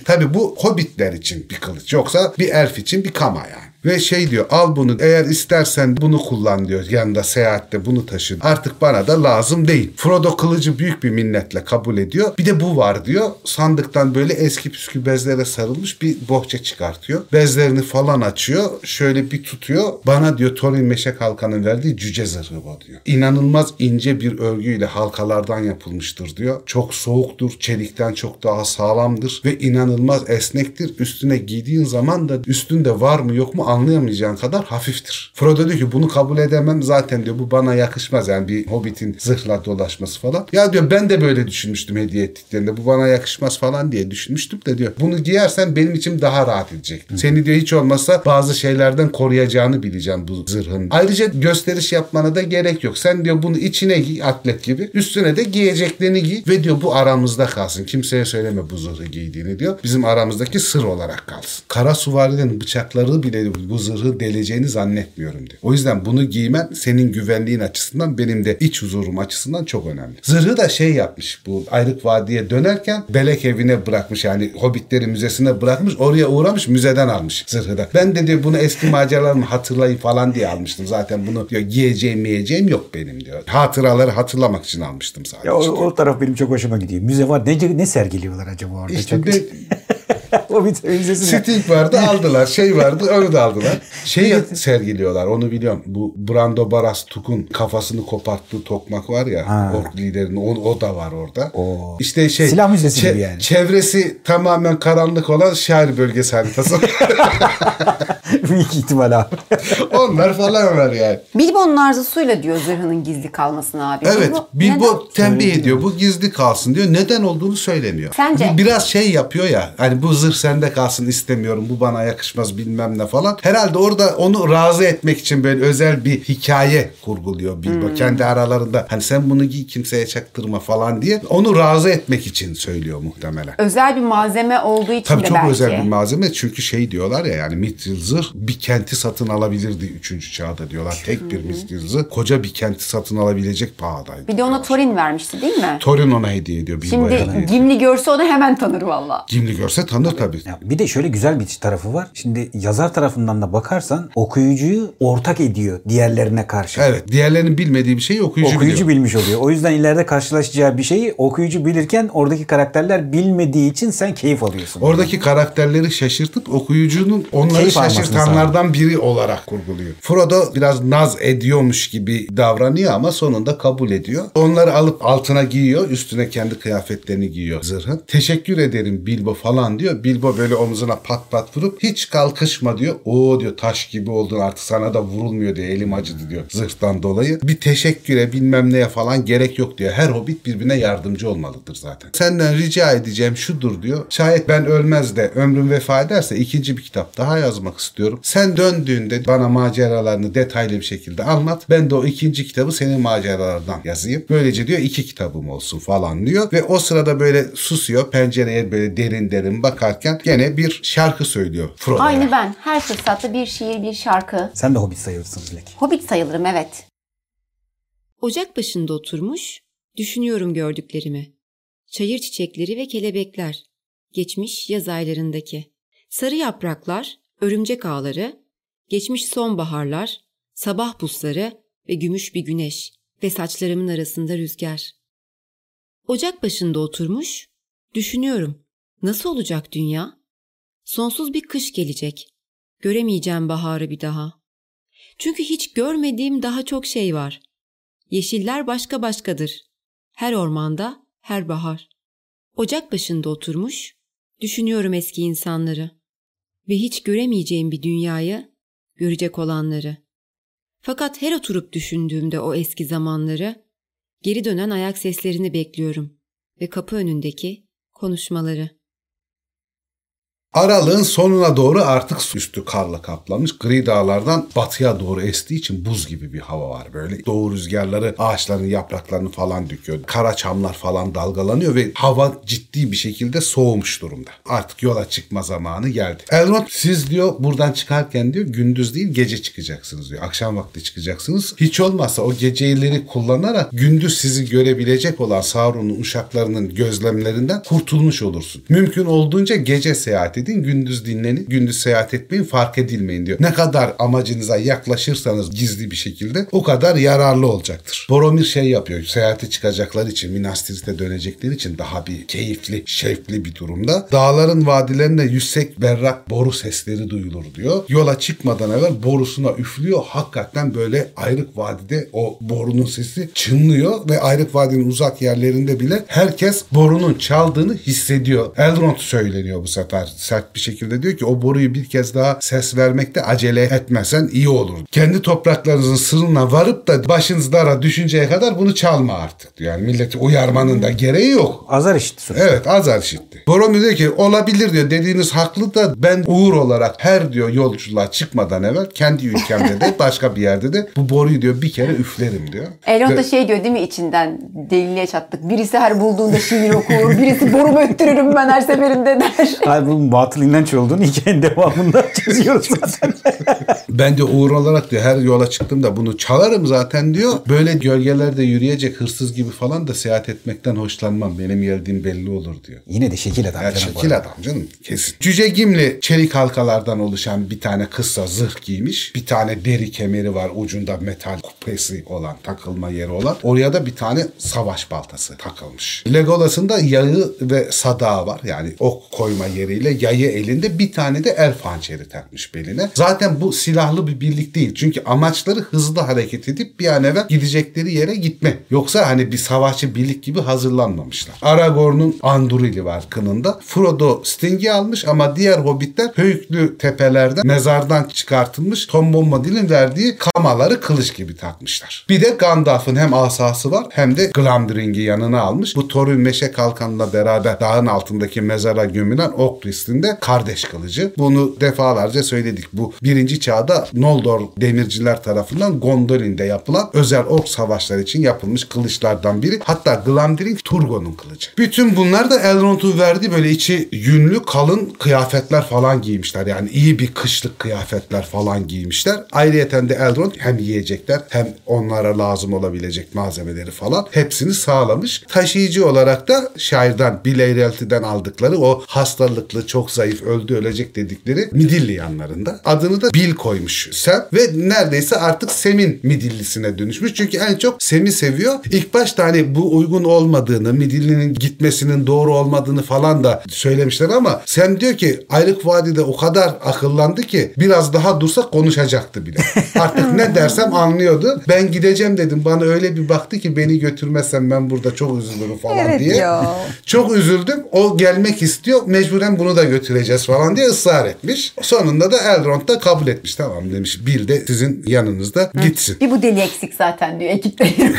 Tabi bu hobbitler için bir kılıç. Yoksa bir elf için bir kama yani. Ve şey diyor al bunu eğer istersen bunu kullan diyor yanında seyahatte bunu taşı. Artık bana da lazım değil. Frodo kılıcı büyük bir minnetle kabul ediyor. Bir de bu var diyor. Sandıktan böyle eski püskü bezlere sarılmış bir bohça çıkartıyor. Bezlerini falan açıyor. Şöyle bir tutuyor. Bana diyor Thorin Meşe Kalkan'ın verdiği cüce zırhı bu diyor. İnanılmaz ince bir örgüyle halkalardan yapılmıştır diyor. Çok soğuktur. Çelikten çok daha sağlamdır ve inanılmaz esnektir. Üstüne giydiğin zaman da üstünde var mı yok mu anlayamayacağın kadar hafiftir. Frodo diyor ki bunu kabul edemem zaten diyor bu bana yakışmaz yani bir hobbitin zırhla dolaşması falan. Ya diyor ben de böyle düşünmüştüm hediye ettiklerinde bu bana yakışmaz falan diye düşünmüştüm de diyor bunu giyersen benim için daha rahat edecek. Seni diyor hiç olmazsa bazı şeylerden koruyacağını bileceğim bu zırhın. Ayrıca gösteriş yapmana da gerek yok. Sen diyor bunu içine giy atlet gibi üstüne de giyeceklerini giy ve diyor bu aramızda kalsın. Kimseye söyleme bu zırhı giydiğini diyor. Bizim aramızdaki sır olarak kalsın. Kara suvarinin bıçakları bile bu zırhı deleceğini zannetmiyorum diyor. O yüzden bunu giymen senin güvenliğin açısından benim de iç huzurum açısından çok önemli. Zırhı da şey yapmış bu Ayrık Vadi'ye dönerken Belek evine bırakmış yani Hobbitleri müzesine bırakmış oraya uğramış müzeden almış zırhı da. Ben de diyor bunu eski maceralarımı hatırlayın falan diye almıştım. Zaten bunu diyor giyeceğim miyeceğim yok benim diyor. Hatıraları hatırlamak için almıştım sadece. ya o, o taraf benim çok hoşuma gidiyor. Müze var. Ne, ne sergiliyorlar acaba orada? İşte çok... bir o ne? Sting vardı aldılar. Şey vardı onu da aldılar. Şey sergiliyorlar onu biliyorum. Bu Brando Baras Tuk'un kafasını koparttığı tokmak var ya. Ha. Ork liderinin o, o da var orada. Oo. İşte şey. Silah müzesi gibi yani. Çevresi tamamen karanlık olan şair bölgesi haritası. Büyük ihtimal abi. Onlar falan var yani. Bilbo'nun arzusuyla diyor zırhının gizli kalmasını abi. Evet Bilbo neden? tembih ediyor. Bu gizli kalsın diyor. Neden olduğunu söylemiyor. Sence? Bir- Biraz şey yapıyor ya. Hani bu zırh sende kalsın istemiyorum. Bu bana yakışmaz bilmem ne falan. Herhalde orada onu razı etmek için böyle özel bir hikaye kurguluyor Bilbo. Hmm. Kendi aralarında hani sen bunu giy kimseye çaktırma falan diye. Onu razı etmek için söylüyor muhtemelen. Özel bir malzeme olduğu için Tabii de çok belki. özel bir malzeme çünkü şey diyorlar ya yani Mithril zırh bir kenti satın alabilirdi 3. çağda diyorlar. Tek bir Mithril zırh koca bir kenti satın alabilecek pahadaydı. Bir de ona Thorin vermişti değil mi? Thorin ona hediye ediyor Bilbo'ya. Şimdi Gimli görse onu hemen tanır valla. Gimli görse tanır tabii. Ya bir de şöyle güzel bir tarafı var. Şimdi yazar tarafından da bakarsan okuyucuyu ortak ediyor diğerlerine karşı. Evet. Diğerlerinin bilmediği bir şeyi okuyucu, Okuyucu biliyor. bilmiş oluyor. O yüzden ileride karşılaşacağı bir şeyi okuyucu bilirken oradaki karakterler bilmediği için sen keyif alıyorsun. Oradaki karakterleri şaşırtıp okuyucunun onları Keyif şaşırtanlardan biri olarak kurguluyor. Frodo biraz naz ediyormuş gibi davranıyor ama sonunda kabul ediyor. Onları alıp altına giyiyor. Üstüne kendi kıyafetlerini giyiyor zırhın. Teşekkür ederim Bilbo falan diyor. Bilbo böyle omzuna pat pat vurup hiç kalkışma diyor. O diyor taş gibi oldun artık sana da vurulmuyor diyor. Elim acıdı diyor zırhtan dolayı. Bir teşekküre bilmem neye falan gerek yok diyor. Her hobbit birbirine yardımcı olmalıdır zaten. Senden rica edeceğim şudur diyor. Şayet ben ölmez de ömrüm vefa ederse ikinci bir kitap daha yazmak istiyorum. Sen döndüğünde bana maceralarını detaylı bir şekilde anlat. Ben de o ikinci kitabı senin maceralardan yazayım. Böylece diyor iki kitabım olsun falan diyor. Ve o sırada böyle susuyor. Pencereye böyle derin derin bakarken gene bir şarkı söylüyor Frodo'ya. Aynı ben. Her fırsatta bir şiir, bir şarkı. Sen de hobbit sayılırsın Dilek. Hobbit sayılırım evet. Ocak başında oturmuş, düşünüyorum gördüklerimi. Çayır çiçekleri ve kelebekler, geçmiş yaz aylarındaki. Sarı yapraklar, örümcek ağları, geçmiş sonbaharlar, sabah buzları ve gümüş bir güneş ve saçlarımın arasında rüzgar. Ocak başında oturmuş, düşünüyorum. Nasıl olacak dünya? Sonsuz bir kış gelecek. Göremeyeceğim baharı bir daha. Çünkü hiç görmediğim daha çok şey var. Yeşiller başka başkadır. Her ormanda, her bahar. Ocak başında oturmuş, düşünüyorum eski insanları ve hiç göremeyeceğim bir dünyayı, görecek olanları. Fakat her oturup düşündüğümde o eski zamanları, geri dönen ayak seslerini bekliyorum ve kapı önündeki konuşmaları. Aralığın sonuna doğru artık üstü karla kaplamış. Gri dağlardan batıya doğru estiği için buz gibi bir hava var böyle. Doğu rüzgarları ağaçların yapraklarını falan döküyor. Kara çamlar falan dalgalanıyor ve hava ciddi bir şekilde soğumuş durumda. Artık yola çıkma zamanı geldi. Elrond siz diyor buradan çıkarken diyor gündüz değil gece çıkacaksınız diyor. Akşam vakti çıkacaksınız. Hiç olmazsa o geceleri kullanarak gündüz sizi görebilecek olan Sauron'un uşaklarının gözlemlerinden kurtulmuş olursun. Mümkün olduğunca gece seyahat edin, gündüz dinlenin, gündüz seyahat etmeyin, fark edilmeyin diyor. Ne kadar amacınıza yaklaşırsanız gizli bir şekilde o kadar yararlı olacaktır. Boromir şey yapıyor, seyahate çıkacaklar için, Minas Tirith'e dönecekleri için daha bir keyifli, şevkli bir durumda. Dağların vadilerinde yüksek berrak boru sesleri duyulur diyor. Yola çıkmadan evvel borusuna üflüyor. Hakikaten böyle ayrık vadide o borunun sesi çınlıyor ve ayrık vadinin uzak yerlerinde bile herkes borunun çaldığını hissediyor. Elrond söyleniyor bu sefer sert bir şekilde diyor ki o boruyu bir kez daha ses vermekte acele etmesen iyi olur. Kendi topraklarınızın sırrına varıp da başınız dara düşünceye kadar bunu çalma artık diyor. Yani milleti uyarmanın da gereği yok. Azar işitti sonuçta. Evet azar işitti. Boromir diyor ki olabilir diyor dediğiniz haklı da ben uğur olarak her diyor yolculuğa çıkmadan evvel kendi ülkemde de başka bir yerde de bu boruyu diyor bir kere üflerim diyor. Elrond da şey diyor değil mi içinden deliliğe çattık. Birisi her bulduğunda şiir okur, birisi borumu öttürürüm ben her seferinde der. Hayır bunun batıl inanç olduğunu hikayenin devamında çiziyoruz zaten. Ben de uğur olarak diyor her yola çıktığımda bunu çalarım zaten diyor. Böyle gölgelerde yürüyecek hırsız gibi falan da seyahat etmekten hoşlanmam. Benim geldiğim belli olur diyor. Yine de şekil adam. Ya canım şekil adam canım kesin. Cüce Gimli çelik halkalardan oluşan bir tane kısa zırh giymiş. Bir tane deri kemeri var ucunda metal kupesi olan takılma yeri olan. Oraya da bir tane savaş baltası takılmış. Legolas'ın da yağı ve sadağı var. Yani ok koyma yeriyle yayı elinde bir tane de el hançeri takmış beline. Zaten bu silahlı bir birlik değil. Çünkü amaçları hızlı hareket edip bir an evvel gidecekleri yere gitme. Yoksa hani bir savaşçı birlik gibi hazırlanmamışlar. Aragorn'un Andurili var kınında. Frodo Sting'i almış ama diğer hobbitler Höyüklü tepelerden mezardan çıkartılmış Tom Bombadil'in verdiği kamaları kılıç gibi takmışlar. Bir de Gandalf'ın hem asası var hem de Glamdring'i yanına almış. Bu Thorin meşe kalkanla beraber dağın altındaki mezara gömülen Oaklist'in de kardeş kılıcı. Bunu defalarca söyledik. Bu birinci çağda Noldor demirciler tarafından Gondolin'de yapılan özel ork savaşları için yapılmış kılıçlardan biri. Hatta Glamdring Turgon'un kılıcı. Bütün bunlar da Elrond'un verdiği böyle içi yünlü kalın kıyafetler falan giymişler. Yani iyi bir kışlık kıyafetler falan giymişler. Ayrıyeten de Elrond hem yiyecekler hem onlara lazım olabilecek malzemeleri falan hepsini sağlamış. Taşıyıcı olarak da şairden Bill Eyrelti'den aldıkları o hastalıklı çok zayıf öldü ölecek dedikleri Midilli yanlarında. Adını da Bill koymuş Sam ve neredeyse artık Sem'in Midillisine dönüşmüş. Çünkü en çok Sem'i seviyor. İlk başta hani bu uygun olmadığını, Midilli'nin gitmesinin doğru olmadığını falan da söylemişler ama Sam diyor ki Ayrık Vadi'de o kadar akıllandı ki biraz daha dursa konuşacaktı bile. Artık ne dersem anlıyordu. Ben gideceğim dedim. Bana öyle bir baktı ki beni götürmezsem ben burada çok üzülürüm falan Evet diye. ya. Çok üzüldüm. O gelmek istiyor. Mecburen bunu da götüreceğiz falan diye ısrar etmiş. Sonunda da Elrond da kabul etmiş. Tamam demiş. Bill de sizin yanınızda gitsin. Bir bu deli eksik zaten diyor ekipte.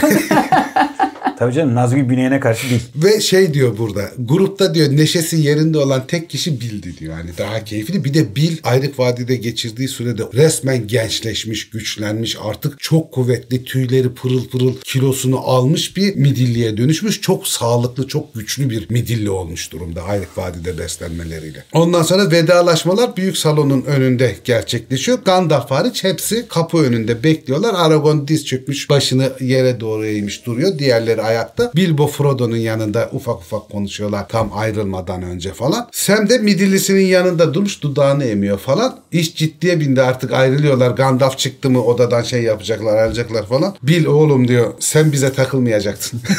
Tabii canım Nazgül Büney'ine karşı değil. Ve şey diyor burada. Grupta diyor neşesi yerinde olan tek kişi Bill'di diyor. Yani daha keyifli. Bir de Bill Ayrık Vadi'de geçirdiği sürede resmen gençleşmiş, güçlenmiş. Artık çok kuvvetli, tüyleri pırıl pırıl kilosunu almış bir midilliye dönüşmüş. Çok sağlıklı, çok güçlü bir midilli olmuş durumda Ayrık Vadi'de beslenmeleriyle. Ondan sonra vedalaşmalar büyük salonun önünde gerçekleşiyor. Gandalf hariç hepsi kapı önünde bekliyorlar. Aragorn diz çökmüş, başını yere doğru eğmiş duruyor. Diğerleri hayatta. Bilbo Frodo'nun yanında ufak ufak konuşuyorlar tam ayrılmadan önce falan. Sam de Midillisinin yanında durmuş dudağını emiyor falan. İş ciddiye bindi artık ayrılıyorlar. Gandalf çıktı mı odadan şey yapacaklar ayrılacaklar falan. Bil oğlum diyor sen bize takılmayacaksın.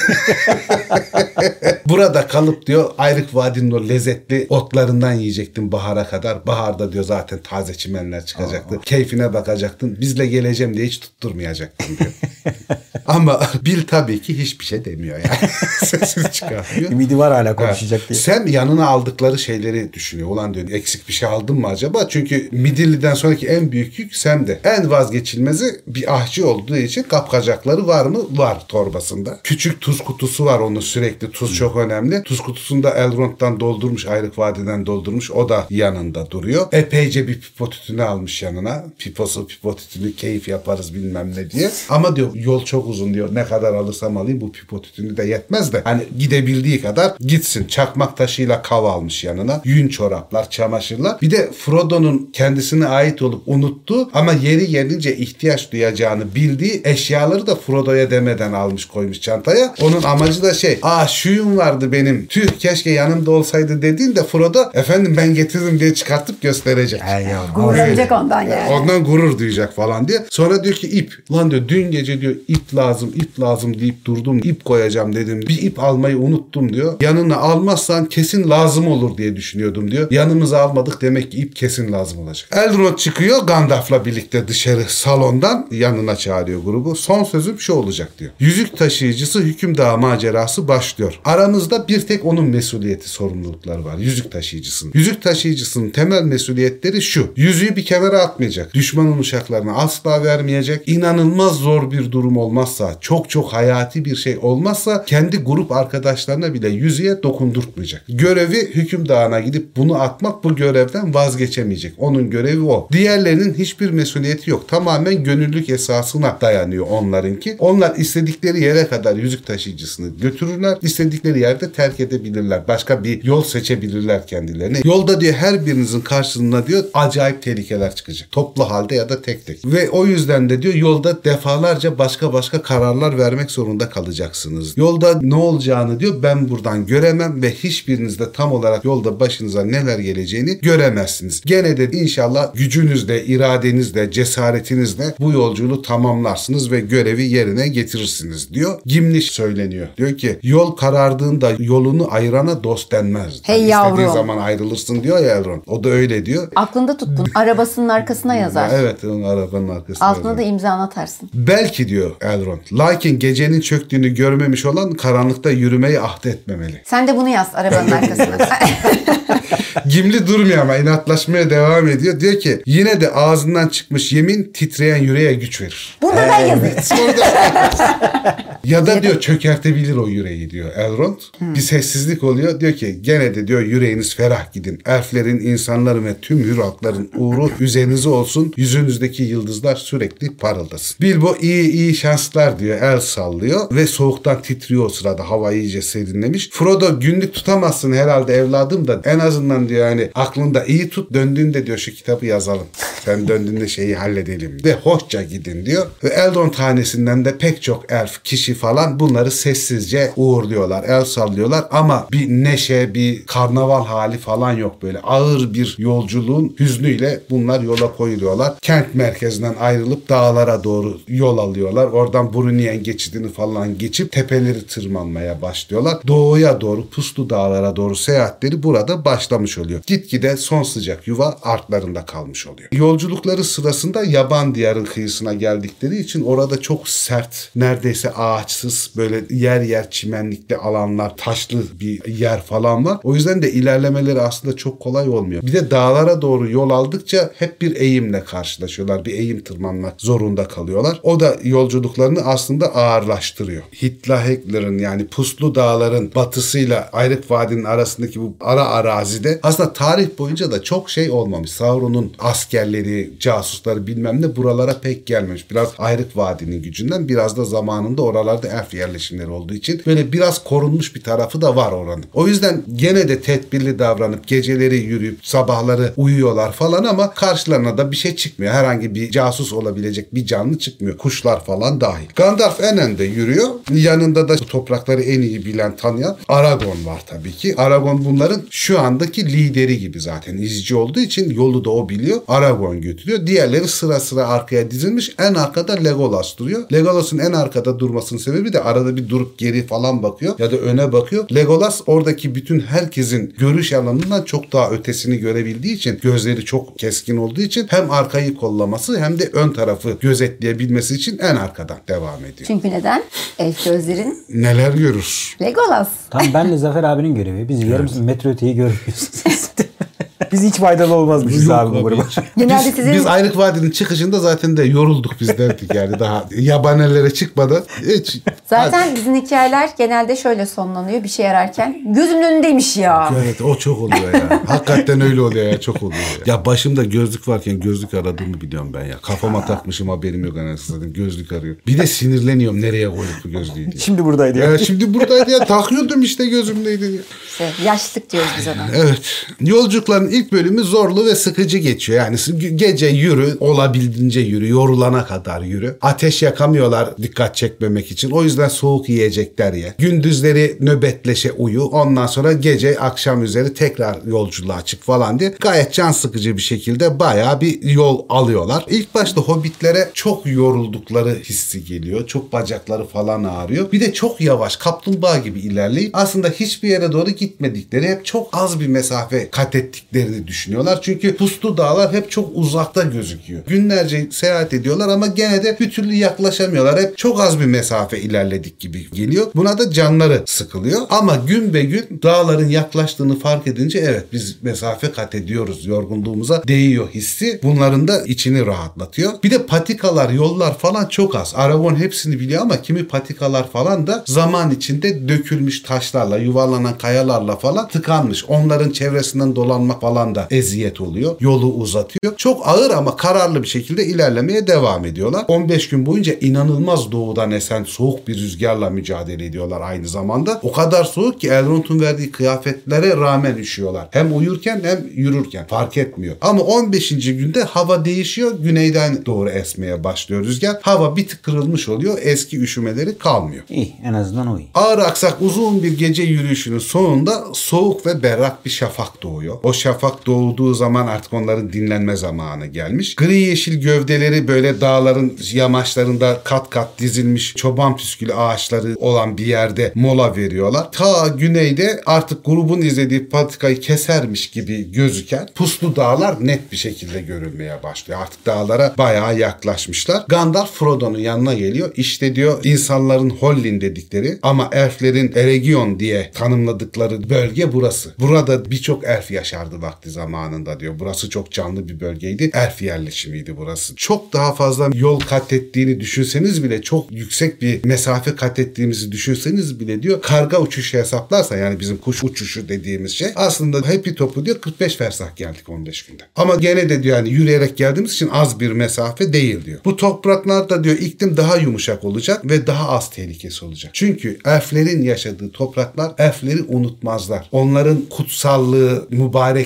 Burada kalıp diyor Ayrık Vadi'nin o lezzetli otlarından yiyecektin bahara kadar. Baharda diyor zaten taze çimenler çıkacaktı. Keyfine bakacaktın. Bizle geleceğim diye hiç tutturmayacaktın diyor. Ama Bil tabii ki hiçbir şey demiyor yani. Sesini çıkartmıyor. Ümidi var hala konuşacak diye. Sam yanına aldıkları şeyleri düşünüyor. Ulan diyor eksik bir şey aldın mı acaba? Çünkü Midilli'den sonraki en büyük yük Sam'de. En vazgeçilmezi bir ahçı olduğu için kapkacakları var mı? Var torbasında. Küçük tuz kutusu var onun sürekli. Tuz çok önemli. Tuz kutusunda Elrond'dan doldurmuş, Ayrık Vadi'den doldurmuş. O da yanında duruyor. Epeyce bir pipo tütünü almış yanına. Piposu pipo tütünü keyif yaparız bilmem ne diye. Ama diyor yol çok uzun diyor. Ne kadar alırsam alayım bu pipo tütünü de yetmez de. Hani gidebildiği kadar gitsin. Çakmak taşıyla kav almış yanına. Yün çoraplar, çamaşırlar. Bir de Frodo'nun kendisine ait olup unuttuğu ama yeri gelince ihtiyaç duyacağını bildiği eşyaları da Frodo'ya demeden almış koymuş çantaya. Onun amacı da şey. Aa şuyum vardı benim. Tüh keşke yanımda olsaydı dediğinde Frodo efendim ben getirdim diye çıkartıp gösterecek. Ay ya, Gururlanacak ondan yani. Ondan gurur duyacak falan diye. Sonra diyor ki ip. Lan diyor dün gece diyor ip lazım ip lazım deyip durdum. İp koyacağım dedim. Bir ip almayı unuttum diyor. Yanına almazsan kesin lazım olur diye düşünüyordum diyor. Yanımıza almadık demek ki ip kesin lazım olacak. Elrond çıkıyor Gandalf'la birlikte dışarı salondan yanına çağırıyor grubu. Son sözüm şu olacak diyor. Yüzük taşıyıcısı hükümdağ macerası başlıyor. Aramızda bir tek onun mesuliyeti sorumlulukları var. Yüzük taşıyıcısının. Yüzük taşıyıcısının temel mesuliyetleri şu. Yüzüğü bir kenara atmayacak. Düşmanın uşaklarına asla vermeyecek. İnanılmaz zor bir durum olmazsa, çok çok hayati bir şey olmazsa kendi grup arkadaşlarına bile yüzüğe dokundurtmayacak. Görevi hükümdağına gidip bunu atmak bu görevden vazgeçemeyecek. Onun görevi o. Diğerlerinin hiçbir mesuliyeti yok. Tamamen gönüllülük esasına dayanıyor onlarınki. Onlar istedikleri yere kadar yüzük taşıyıcısını götürürler. İstedikleri yerde terk edebilirler. Başka bir yol seçebilirler kendilerine. Yolda diyor her birinizin karşısına diyor acayip tehlikeler çıkacak. Toplu halde ya da tek tek. Ve o yüzden de diyor yolda defalarca başka başka kararlar vermek zorunda kalacaksınız. Yolda ne olacağını diyor ben buradan göremem ve hiçbiriniz de tam olarak yolda başınıza neler geleceğini göremezsiniz. Gene de inşallah gücünüzle, iradenizle, cesaretinizle bu yolculuğu tamamlarsınız ve görevi yerine getirirsiniz diyor. Gimli söyleniyor. Diyor ki yol karardığında yolunu ayırana dost denmez. Hey Hani yavrum. İstediğin zaman ayrılırsın diyor ya Elrond. O da öyle diyor. Aklında tuttun. Arabasının arkasına yazar. Evet onun arabanın arkasında. Altına yazıyor. da imzanı atarsın. Belki diyor Elrond. Lakin gecenin çöktüğünü görmemiş olan karanlıkta yürümeyi ahd etmemeli. Sen de bunu yaz arabanın arkasına. Gimli durmuyor ama inatlaşmaya devam ediyor. Diyor ki yine de ağzından çıkmış yemin titreyen yüreğe güç verir. Burada ben yazayım. Ya da diyor çökertebilir o yüreği diyor Elrond. Bir sessizlik oluyor. Diyor ki gene de diyor yüreğiniz ferah gidin. Elflerin, insanların ve tüm hür halkların uğru üzerinize olsun. Yüzünüzdeki yıldızlar sürekli parıldasın. Bilbo iyi iyi şanslar diyor. El sallıyor ve soğuktan titriyor o sırada. Hava iyice serinlemiş. Frodo günlük tutamazsın herhalde evladım da en azından diyor yani aklında iyi tut döndüğünde diyor şu kitabı yazalım. Sen döndüğünde şeyi halledelim. Ve hoşça gidin diyor. Ve Eldon tanesinden de pek çok elf, kişi falan bunları sessizce uğurluyorlar. El sallıyorlar ama bir neşe, bir karnaval hali falan yok böyle. Ağır bir yolculuğun hüznüyle bunlar yola koyuluyorlar. Kent merkezinden ayrılıp dağlara doğru yol alıyorlar. Oradan Brunien geçidini falan geçip tepeleri tırmanmaya başlıyorlar. Doğuya doğru puslu dağlara doğru seyahatleri burada başlamış oluyor. Gitgide son sıcak yuva artlarında kalmış oluyor. Yolculukları sırasında yaban diyarın kıyısına geldikleri için orada çok sert, neredeyse ağaçsız böyle yer yer çimenlikli alanlar, taşlı bir yer falan var. O yüzden de ilerlemeleri aslında çok kolay olmuyor. Bir de dağlara doğru yol aldıkça hep bir eğimle karşılaşıyorlar. Bir eğim tırmanmak zorunda kalıyorlar. O da yolculuklarını aslında ağırlaştırıyor. Hitlaheklerin yani puslu dağların batısıyla Ayrık Vadi'nin arasındaki bu ara arazi mazide. Aslında tarih boyunca da çok şey olmamış. Sauron'un askerleri, casusları bilmem ne buralara pek gelmemiş. Biraz Ayrık Vadi'nin gücünden biraz da zamanında oralarda elf yerleşimleri olduğu için böyle biraz korunmuş bir tarafı da var oranın. O yüzden gene de tedbirli davranıp geceleri yürüyüp sabahları uyuyorlar falan ama karşılarına da bir şey çıkmıyor. Herhangi bir casus olabilecek bir canlı çıkmıyor. Kuşlar falan dahil. Gandalf en önde yürüyor. Yanında da bu toprakları en iyi bilen, tanıyan Aragon var tabii ki. Aragon bunların şu andaki lideri gibi zaten. izci olduğu için yolu da o biliyor. Aragon götürüyor. Diğerleri sıra sıra arkaya dizilmiş. En arkada Legolas duruyor. Legolas'ın en arkada durmasının sebebi de arada bir durup geri falan bakıyor ya da öne bakıyor. Legolas oradaki bütün herkesin görüş alanından çok daha ötesini görebildiği için gözleri çok keskin olduğu için hem arkayı kollaması hem de ön tarafı gözetleyebilmesi için en arkadan devam ediyor. Çünkü neden? Elf gözlerin Neler görür? Legolas. Tam benle Zafer abinin görevi. Biz yarım metre öteyi görmüyoruz. Jesus. Biz hiç faydalı olmazmışız Yok abi bu gruba. Genelde biz, sizin- biz Ayrık Vadi'nin çıkışında zaten de yorulduk biz derdik yani daha yabanellere çıkmadan. Hiç. Zaten bizim hikayeler genelde şöyle sonlanıyor bir şey ararken. Gözümün önündeymiş ya. Evet o çok oluyor ya. Hakikaten öyle oluyor ya çok oluyor ya. Ya başımda gözlük varken gözlük aradığımı biliyorum ben ya. Kafama takmışım haberim yok anasını satayım gözlük arıyor. Bir de sinirleniyorum nereye koyduk bu gözlüğü diye. Şimdi buradaydı ya. Ya şimdi buradaydı ya takıyordum işte gözümdeydi diye. İşte yaşlık diyoruz biz ona. Evet. Yolculukların ilk bölümü zorlu ve sıkıcı geçiyor. Yani ge- gece yürü, olabildiğince yürü, yorulana kadar yürü. Ateş yakamıyorlar dikkat çekmemek için. O yüzden soğuk yiyecekler ye. Gündüzleri nöbetleşe uyu. Ondan sonra gece akşam üzeri tekrar yolculuğa çık falan diye gayet can sıkıcı bir şekilde bayağı bir yol alıyorlar. İlk başta hobbitlere çok yoruldukları hissi geliyor. Çok bacakları falan ağrıyor. Bir de çok yavaş kaplumbağa gibi ilerleyip aslında hiçbir yere doğru gitmedikleri hep çok az bir mesafe kat ettiklerini düşünüyorlar. Çünkü puslu dağlar hep çok uzakta gözüküyor. Günlerce seyahat ediyorlar ama gene de bir türlü yaklaşamıyorlar. Hep çok az bir mesafe ilerledik gibi geliyor. Buna da canları sıkılıyor. Ama gün be gün dağların yaklaştığını fark edince evet biz mesafe kat ediyoruz. Yorgunluğumuza değiyor hissi. Bunların da içini rahatlatıyor. Bir de patikalar, yollar falan çok az. Aragon hepsini biliyor ama kimi patikalar falan da zaman içinde dökülmüş taşlarla, yuvarlanan kayalarla falan tıkanmış. Onların çevresinden dolanmak falan da eziyet oluyor. Yolu uzatıyor. Çok ağır ama kararlı bir şekilde ilerlemeye devam ediyorlar. 15 gün boyunca inanılmaz doğudan esen soğuk bir rüzgarla mücadele ediyorlar aynı zamanda. O kadar soğuk ki Elrond'un verdiği kıyafetlere rağmen üşüyorlar. Hem uyurken hem yürürken fark etmiyor. Ama 15. günde hava değişiyor. Güneyden doğru esmeye başlıyor rüzgar. Hava bir tık kırılmış oluyor. Eski üşümeleri kalmıyor. İyi en azından o iyi. Ağır aksak uzun bir gece yürüyüşünün sonunda soğuk ve berrak bir şafak doğuyor. O şafak doğduğu zaman artık onların dinlenme zamanı gelmiş. Gri yeşil gövdeleri böyle dağların yamaçlarında kat kat dizilmiş çoban püskülü ağaçları olan bir yerde mola veriyorlar. Ta güneyde artık grubun izlediği patikayı kesermiş gibi gözüken puslu dağlar net bir şekilde görülmeye başlıyor. Artık dağlara bayağı yaklaşmışlar. Gandalf Frodo'nun yanına geliyor. İşte diyor insanların Hollin dedikleri ama elflerin Eregion diye tanımladıkları bölge burası. Burada birçok elf yaşardı vakti zamanında diyor. Burası çok canlı bir bölgeydi. Elf yerleşimiydi burası. Çok daha fazla yol kat ettiğini düşünseniz bile çok yüksek bir mesafe kat ettiğimizi düşünseniz bile diyor karga uçuşu hesaplarsa yani bizim kuş uçuşu dediğimiz şey aslında Happy Top'u diyor 45 fersah geldik 15 günde. Ama gene de diyor yani yürüyerek geldiğimiz için az bir mesafe değil diyor. Bu topraklarda diyor iklim daha yumuşak olacak ve daha az tehlikesi olacak. Çünkü elflerin yaşadığı topraklar elfleri unutmazlar. Onların kutsallığı,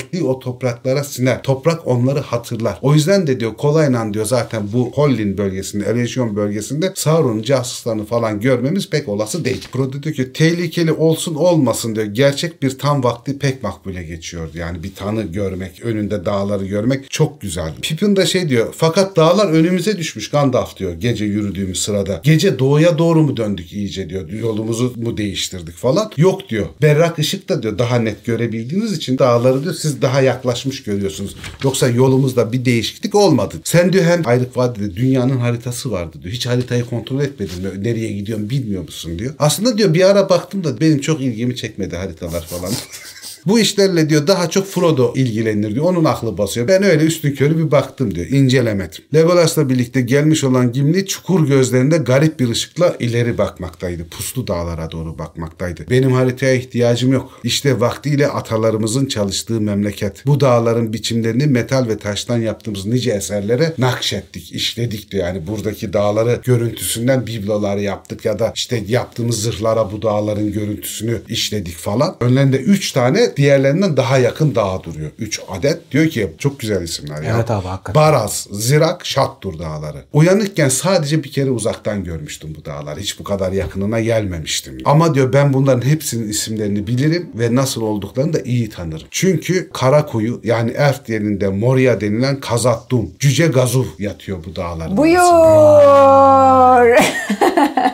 mübarekliği o topraklara siner. Toprak onları hatırlar. O yüzden de diyor kolayla diyor zaten bu Hollin bölgesinde, Eregion bölgesinde Sauron'un casuslarını falan görmemiz pek olası değil. Frodo diyor ki tehlikeli olsun olmasın diyor. Gerçek bir tam vakti pek makbule geçiyordu. Yani bir tanı görmek, önünde dağları görmek çok güzel. Pippin de şey diyor fakat dağlar önümüze düşmüş Gandalf diyor gece yürüdüğümüz sırada. Gece doğuya doğru mu döndük iyice diyor. Yolumuzu mu değiştirdik falan. Yok diyor. Berrak ışık da diyor daha net görebildiğiniz için dağları diyor siz daha yaklaşmış görüyorsunuz. Yoksa yolumuzda bir değişiklik olmadı. Sen diyor hem Ayrık Vadi'de dünyanın haritası vardı diyor. Hiç haritayı kontrol etmedin mi? Nereye gidiyorum bilmiyor musun diyor. Aslında diyor bir ara baktım da benim çok ilgimi çekmedi haritalar falan. Bu işlerle diyor daha çok Frodo ilgilenir diyor. Onun aklı basıyor. Ben öyle üstün körü bir baktım diyor. İncelemedim. Legolas'la birlikte gelmiş olan Gimli çukur gözlerinde garip bir ışıkla ileri bakmaktaydı. Puslu dağlara doğru bakmaktaydı. Benim haritaya ihtiyacım yok. İşte vaktiyle atalarımızın çalıştığı memleket. Bu dağların biçimlerini metal ve taştan yaptığımız nice eserlere nakşettik, işledik diyor. Yani buradaki dağları görüntüsünden biblolar yaptık ya da işte yaptığımız zırhlara bu dağların görüntüsünü işledik falan. Önlerinde 3 tane diğerlerinden daha yakın dağ duruyor. 3 adet. Diyor ki çok güzel isimler ya. Evet abi, hakikaten. Baraz, Zirak, Şattur dağları. Uyanıkken sadece bir kere uzaktan görmüştüm bu dağları. Hiç bu kadar yakınına gelmemiştim. Ama diyor ben bunların hepsinin isimlerini bilirim ve nasıl olduklarını da iyi tanırım. Çünkü Karakuyu yani Erft yerinde Moria denilen Kazattum, Cüce Gazuv yatıyor bu dağların Buyur.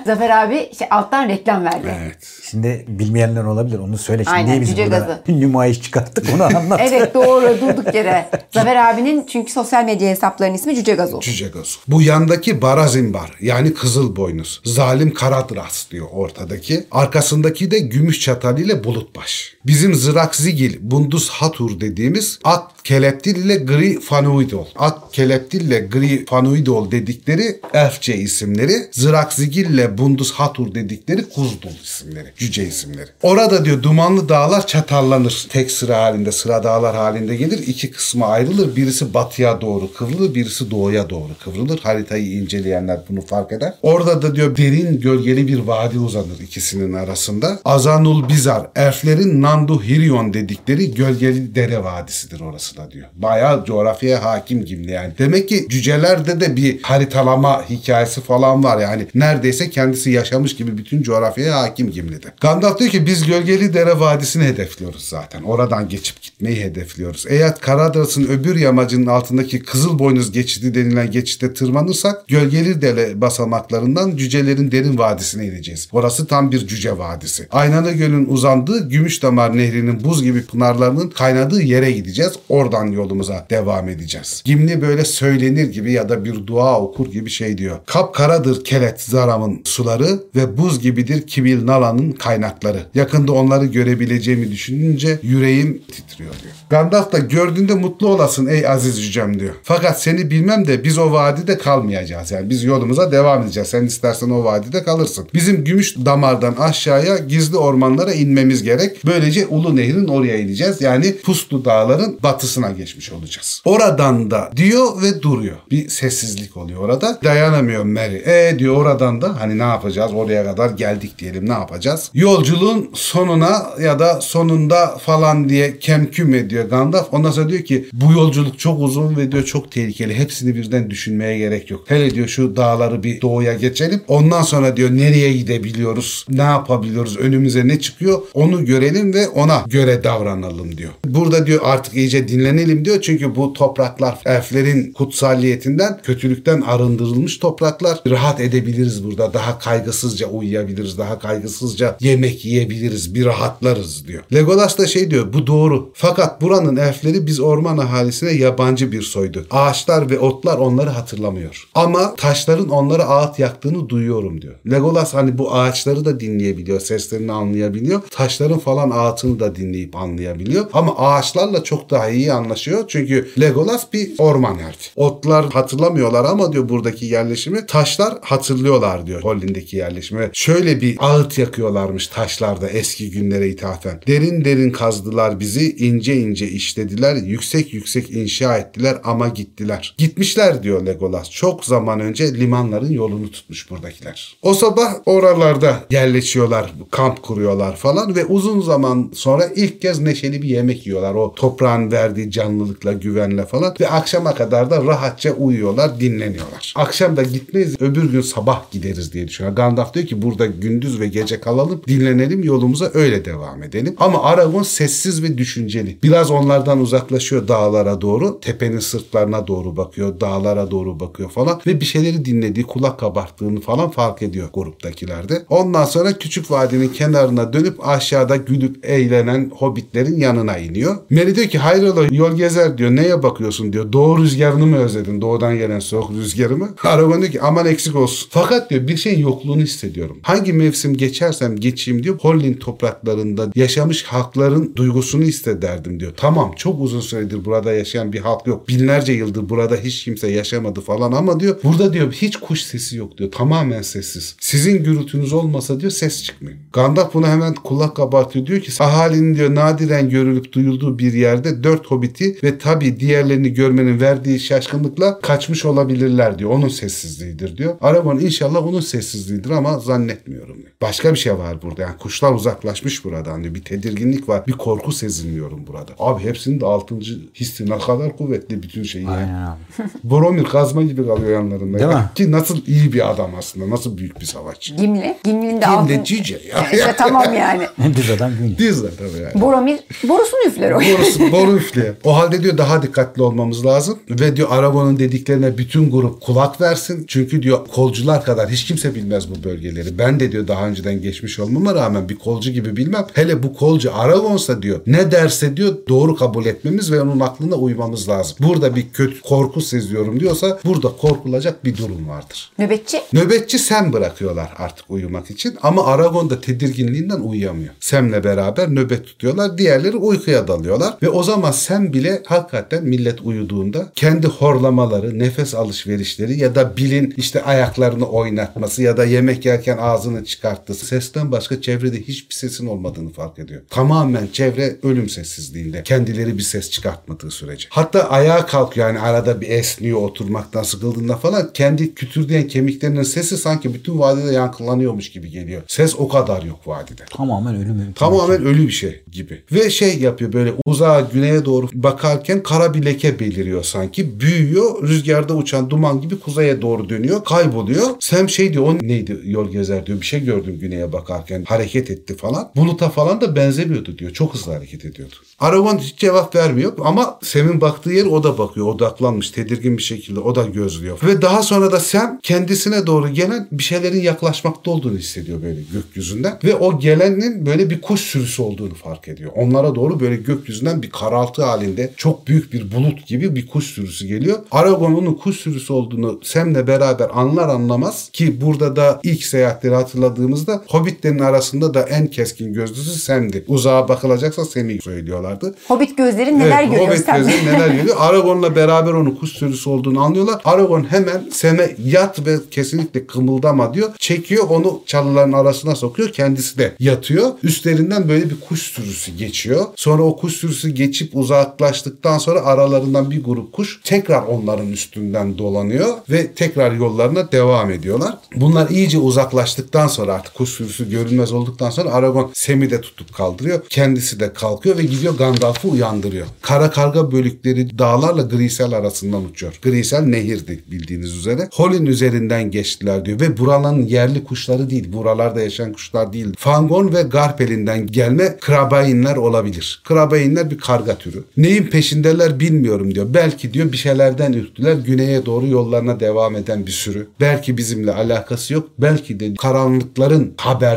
Zafer abi şey, alttan reklam verdi. Evet. Şimdi bilmeyenler olabilir onu söyle. Şimdi Aynen, niye biz cüce burada gazı. nümayiş çıkarttık onu anlat. Evet doğru durduk yere. Zafer abinin çünkü sosyal medya hesaplarının ismi Cüce Gazo. Cüce Gazuv. Bu yandaki Barazimbar yani Kızıl Boynuz. Zalim Karadras diyor ortadaki. Arkasındaki de Gümüş Çatal ile Bulutbaş. Bizim Zırak Zigil, Bundus Hatur dediğimiz Ak Keleptil ile Gri Fanuidol. Ak Keleptil ile Gri Fanuidol dedikleri Elfçe isimleri. Zırak Zigil ile Bundus Hatur dedikleri Kuzdul isimleri. Cüce isimleri. Orada diyor dumanlı dağlar çatallanır. Tek sıra halinde, sıra dağlar halinde gelir. iki kısma ayrılır. Birisi batıya doğru kıvrılır, birisi doğuya doğru kıvrılır. Haritayı inceleyenler bunu fark eder. Orada da diyor derin gölgeli bir vadi uzanır ikisinin arasında. Azanul Bizar, elflerin Nandu Hirion dedikleri gölgeli dere vadisidir orası da diyor. Bayağı coğrafyaya hakim Gimli yani. Demek ki cücelerde de bir haritalama hikayesi falan var yani. Neredeyse kendisi yaşamış gibi bütün coğrafyaya hakim Gimli'de. Gandalf diyor ki biz gölgeli dere vadisini hedefliyoruz zaten. Oradan geçip gitmeyi hedefliyoruz. Eğer Karadras'ın öbür yamacının altındaki Kızılboynuz geçidi denilen geçite tırmanırsak gölgeli dere basamaklarından cücelerin derin vadisine ineceğiz. Orası tam bir cüce vadisi. Aynalı Göl'ün uzandığı Gümüşdamar Nehri'nin buz gibi pınarlarının kaynadığı yere gideceğiz. Oradan yolumuza devam edeceğiz. Gimli böyle söylenir gibi ya da bir dua okur gibi şey diyor. Kapkaradır Kelet Zaram'ın suları ve buz gibidir Kibil Nala'nın kaynakları. Yakında onları görebileceğimi düşününce yüreğim titriyor diyor. Gandalf da gördüğünde mutlu olasın ey aziz cücem diyor. Fakat seni bilmem de biz o vadide kalmayacağız. Yani biz yolumuza devam edeceğiz. Sen istersen o vadide kalırsın. Bizim gümüş damardan aşağıya gizli ormanlara inmemiz gerek. Böylece Ulu Nehir'in oraya ineceğiz. Yani Puslu Dağların batısına geçmiş olacağız. Oradan da diyor ve duruyor. Bir sessizlik oluyor orada. Dayanamıyor Mary. E diyor oradan da hani ne yapacağız? Oraya kadar geldik diyelim ne yapacağız? Yolculuğun sonuna ya da sonunda falan diye kemküm ediyor Gandalf. Ondan sonra diyor ki bu yolculuk çok uzun ve diyor çok tehlikeli. Hepsini birden düşünmeye gerek yok. Hele diyor şu dağları bir doğuya geçelim. Ondan sonra diyor nereye gidebiliyoruz? Ne yapabiliyoruz? Önümüze ne çıkıyor? Onu görelim ve ona göre davranalım diyor. Burada diyor artık iyice dinlenelim diyor. Çünkü bu topraklar elflerin kutsalliyetinden, kötülükten arındırılmış topraklar. Rahat edebiliriz burada. Daha kaygısızca uyuyabiliriz. Daha kaygısızca yemek yiyebiliriz. Bir rahatlarız diyor. Legolas da şey diyor bu doğru. Fakat buranın elfleri biz orman ahalisine yabancı bir soydu. Ağaçlar ve otlar onları hatırlamıyor. Ama taşların onlara ağıt yaktığını duyuyorum diyor. Legolas hani bu ağaçları da dinleyebiliyor. Seslerini anlayabiliyor. Taşların falan ağıtını da dinleyip anlayabiliyor. Ama ağaçlarla çok daha iyi anlaşıyor. Çünkü Legolas bir orman elfi. Otlar hatırlamıyorlar ama diyor buradaki yerleşimi. Taşlar hatırlıyorlar diyor Hollin'deki yerleşimi. Şöyle bir ağıt yakıyorlarmış taşlarda eski günlere ithafen. Derin derin kazdılar bizi, ince ince işlediler, yüksek yüksek inşa ettiler ama gittiler. Gitmişler diyor Legolas. Çok zaman önce limanların yolunu tutmuş buradakiler. O sabah oralarda yerleşiyorlar, kamp kuruyorlar falan ve uzun zaman sonra ilk kez neşeli bir yemek yiyorlar. O toprağın verdiği canlılıkla, güvenle falan ve akşama kadar da rahatça uyuyorlar, dinleniyorlar. Akşam da gitmeyiz, öbür gün sabah gideriz diye düşünüyor. Gandalf diyor ki burada gündüz ve gece kalalım, dinlenelim, yolumuza öyle devam edelim. Ama Aragorn sessiz ve düşünceli. Biraz onlardan uzaklaşıyor dağlara doğru, tepenin sırtlarına doğru bakıyor, dağlara doğru bakıyor falan ve bir şeyleri dinlediği, kulak kabarttığını falan fark ediyor gruptakilerde. Ondan sonra küçük vadinin kenarına dönüp aşağıda gülüp eğlenen hobbitlerin yanına iniyor. Mary diyor ki hayrola yol gezer diyor. Neye bakıyorsun diyor. Doğu rüzgarını mı özledin? Doğudan gelen soğuk rüzgarı mı? Aragorn diyor ki aman eksik olsun. Fakat diyor bir şeyin yokluğunu hissediyorum. Hangi mevsim geçersem geçeyim diyor. Hollin topraklarında yaşamış halkların duygusunu hissederdim diyor. Tamam çok uzun süredir burada yaşayan bir halk yok. Binlerce yıldır burada hiç kimse yaşamadı falan ama diyor burada diyor hiç kuş sesi yok diyor. Tamamen sessiz. Sizin gürültünüz olmasa diyor ses çıkmıyor. Gandalf buna hemen kulak kabartıyor. Diyor ki ahalinin diyor nadiren görülüp duyulduğu bir yerde dört hobiti ve tabi diğerlerini görmenin verdiği şaşkınlıkla kaçmış olabilirler diyor. Onun sessizliğidir diyor. Aragorn inşallah onun sessizliğidir ama zannetmiyorum diyor. Başka bir şey var burada. Yani kuşlar uzaklaşmış buradan diyor. Bir tedirginlik var. Bir korku seziniyorum burada. Abi hepsinin de altıncı hissi ne kadar kuvvetli bütün şeyi. Aynen abi. Boromir kazma gibi kalıyor yanlarında. Değil ya. mi? Ki nasıl iyi bir adam aslında. Nasıl büyük bir savaşçı. Gimli. Gimli'nin de altın. de cüce ya. İşte tamam yani. Düz adam gün. Dizler tabii yani. Boromir borusunu üfler o. Borusu, boru üfleyen. O halde diyor daha dikkatli olmamız lazım. Ve diyor Aragon'un dediklerine bütün grup kulak versin. Çünkü diyor kolcular kadar hiç kimse bilmez bu bölgeleri. Ben de diyor daha önceden geçmiş olmama rağmen bir kolcu gibi bilmem. Hele bu kolcu Aragon'sa diyor ne derse diyor doğru kabul etmemiz ve onun aklına uymamız lazım. Burada bir kötü korku seziyorum diyorsa burada korkulacak bir durum vardır. Nöbetçi. Nöbetçi Sam bırakıyorlar artık uyumak için ama Aragon da tedirginliğinden uyuyamıyor. Sam'le beraber nöbet tutuyorlar. Diğerleri uykuya dalıyorlar ve o zaman Sam bile hakikaten millet uyuduğunda kendi horlamaları, nefes alışverişleri ya da Bill'in işte ayaklarını oynatması ya da yemek yerken ağzını çıkarttığı sesten başka çevrede hiçbir sesin olmadığını fark ediyor. Tamamen çevre ölüm sessizliğinde. Kendileri bir ses çıkartmadığı sürece. Hatta ayağa kalkıyor yani arada bir esniyor oturmaktan sıkıldığında falan kendi kütürdeyen kemiklerinin sesi sanki bütün vadide yankılanıyormuş gibi geliyor. Ses o kadar yok vadide. Tamamen ölüm. Tamamen ölü bir şey gibi. Ve şey yapıyor böyle uzağa güneye doğru bakarken kara bir leke beliriyor sanki. Büyüyor rüzgarda uçan duman gibi kuzeye doğru dönüyor kayboluyor. Sam şey diyor o neydi yol gezer diyor bir şey gördüm güneye bakarken hareket etti falan. Buluta falan da benzemiyordu diyor. Çok hızlı hareket ediyordu. Aragon hiç cevap vermiyor ama Sam'in baktığı yer o da bakıyor. Odaklanmış tedirgin bir şekilde o da gözlüyor. Ve daha sonra da Sam kendisine doğru gelen bir şeylerin yaklaşmakta olduğunu hissediyor böyle gökyüzünden. Ve o gelenin böyle bir kuş sürüsü olduğunu fark ediyor. Onlara doğru böyle gökyüzünden bir karaltı halinde çok büyük bir bulut gibi bir kuş sürüsü geliyor. Aragon kuş sürüsü olduğunu Sam'le beraber anlar anlamaz ki burada da ilk seyahatleri hatırladığımızda Hobbitlerin arasında da en keskin gözlüsü Sam'di. Uzağa bakılacaksa Sam'i söylüyorlardı. Hobbit gözlerin neler görüyor Hobbit sen? gözleri neler görüyor. Aragorn'la beraber onun kuş sürüsü olduğunu anlıyorlar. Aragorn hemen Sam'e yat ve kesinlikle kımıldama diyor. Çekiyor onu çalıların arasına sokuyor. Kendisi de yatıyor. Üstlerinden böyle bir kuş sürüsü geçiyor. Sonra o kuş sürüsü geçip uzaklaştıktan sonra aralarından bir grup kuş tekrar onların üstünden dolanıyor ve tekrar yollarına devam ediyorlar. Bunlar iyice uzaklaştıktan sonra artık kuş sürüsü görünmez olduktan sonra Aragorn Sam'i de tutup kaldırıyor. Kendisi de kalkıyor ve gidiyor Gandalf'ı uyandırıyor. Kara karga bölükleri dağlarla Grisel arasından uçuyor. Grisel nehirdi bildiğiniz üzere. Holin üzerinden geçtiler diyor ve buraların yerli kuşları değil. Buralarda yaşayan kuşlar değil. Fangon ve Garpelin'den gelme krabayinler olabilir. Krabayinler bir karga türü. Neyin peşindeler bilmiyorum diyor. Belki diyor bir şeylerden ürktüler. Güneye doğru yollarına devam eden bir sürü. Belki bizimle alakası yok. Belki de karanlıkların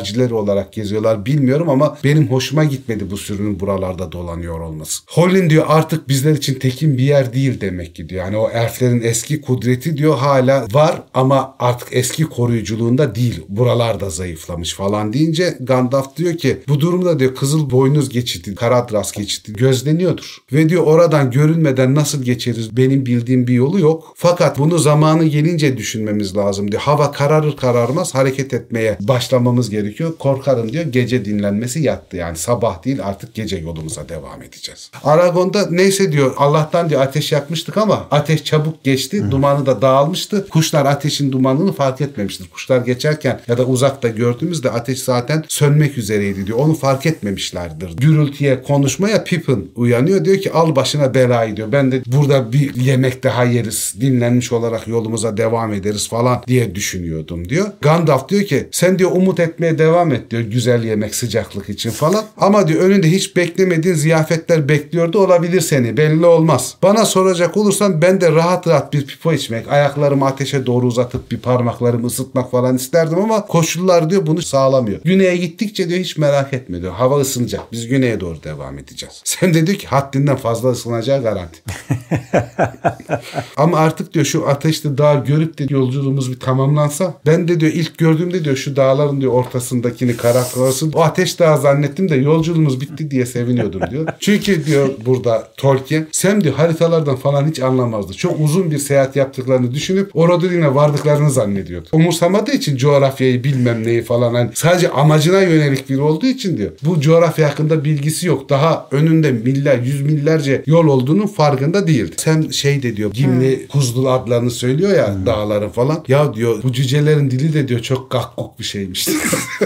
habercileri olarak geziyorlar bilmiyorum ama benim hoşuma gitmedi bu sürünün buralarda dolanıyor olması. Hollin diyor artık bizler için tekin bir yer değil demek ki diyor. Yani o elflerin eski kudreti diyor hala var ama artık eski koruyuculuğunda değil. Buralarda zayıflamış falan deyince Gandalf diyor ki bu durumda diyor Kızıl Boynuz geçidi, Karadras geçidi gözleniyordur. Ve diyor oradan görünmeden nasıl geçeriz benim bildiğim bir yolu yok. Fakat bunu zamanı gelince düşünmemiz lazım diyor. Hava kararır kararmaz hareket etmeye başlamamız gerekiyor. Korkarım diyor gece dinlenmesi yattı yani sabah değil artık gece yolumuza devam edeceğiz. Aragon'da neyse diyor Allah'tan diyor ateş yakmıştık ama ateş çabuk geçti. Dumanı da dağılmıştı. Kuşlar ateşin dumanını fark etmemiştir. Kuşlar geçerken ya da uzakta gördüğümüzde ateş zaten sönmek üzereydi diyor. Onu fark etmemişlerdir. Gürültüye konuşmaya Pippin uyanıyor. Diyor ki al başına belayı diyor. Ben de burada bir yemek daha yeriz. Dinlenmiş olarak yolumuza devam ederiz falan diye düşünüyordum diyor. Gandalf diyor ki sen diyor umut etmeye devam et diyor güzel yemek sıcaklık için falan. Ama diyor önünde hiç beklemediğin ziyafetler bekliyordu olabilir seni belli olmaz. Bana soracak olursan ben de rahat rahat bir pipo içmek, ayaklarımı ateşe doğru uzatıp bir parmaklarımı ısıtmak falan isterdim ama koşullar diyor bunu sağlamıyor. Güneye gittikçe diyor hiç merak etme diyor. Hava ısınacak. Biz güneye doğru devam edeceğiz. Sen de diyor ki haddinden fazla ısınacağı garanti. Ama artık diyor şu ateşli dağ görüp de yolculuğumuz bir tamamlansa ben de diyor ilk gördüğümde diyor şu dağların diyor ortasındakini Karakros'un o ateş dağı zannettim de yolculuğumuz bitti diye seviniyordum diyor. Çünkü diyor burada Tolkien Sam diyor haritalardan falan hiç anlamazdı. Çok uzun bir seyahat yaptıklarını düşünüp orada yine vardıklarını zannediyordu. Umursamadığı için coğrafyayı bilmem neyi falan hani sadece amacına yönelik biri olduğu için diyor. Bu coğrafya hakkında bilgisi yok. Daha önünde miller, yüz millerce yol olduğunun farkında değildi. Sam şey de diyor Gimli Kuzlu adlarını söylüyor ya dağların falan. Ya diyor bu cücelerin dili de diyor çok gakkuk bir şeymiş.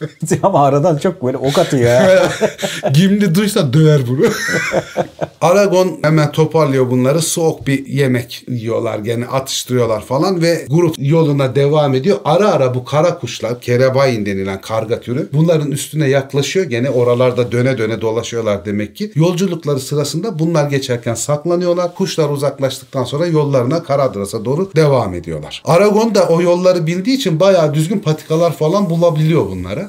Ama aradan çok böyle ok atıyor ya. Gimli duysa döver bunu. Aragon hemen toparlıyor bunları. Soğuk bir yemek yiyorlar gene atıştırıyorlar falan ve grup yoluna devam ediyor. Ara ara bu kara kuşlar kerebayin denilen karga türü bunların üstüne yaklaşıyor. Gene oralarda döne döne dolaşıyorlar demek ki. Yolculukları sırasında bunlar geçerken saklanıyorlar. Kuşlar uzaklaştıktan sonra yollarına Karadras'a doğru devam ediyorlar. Aragon da o yolları bildiği için bayağı düzgün patikalar falan bulabiliyor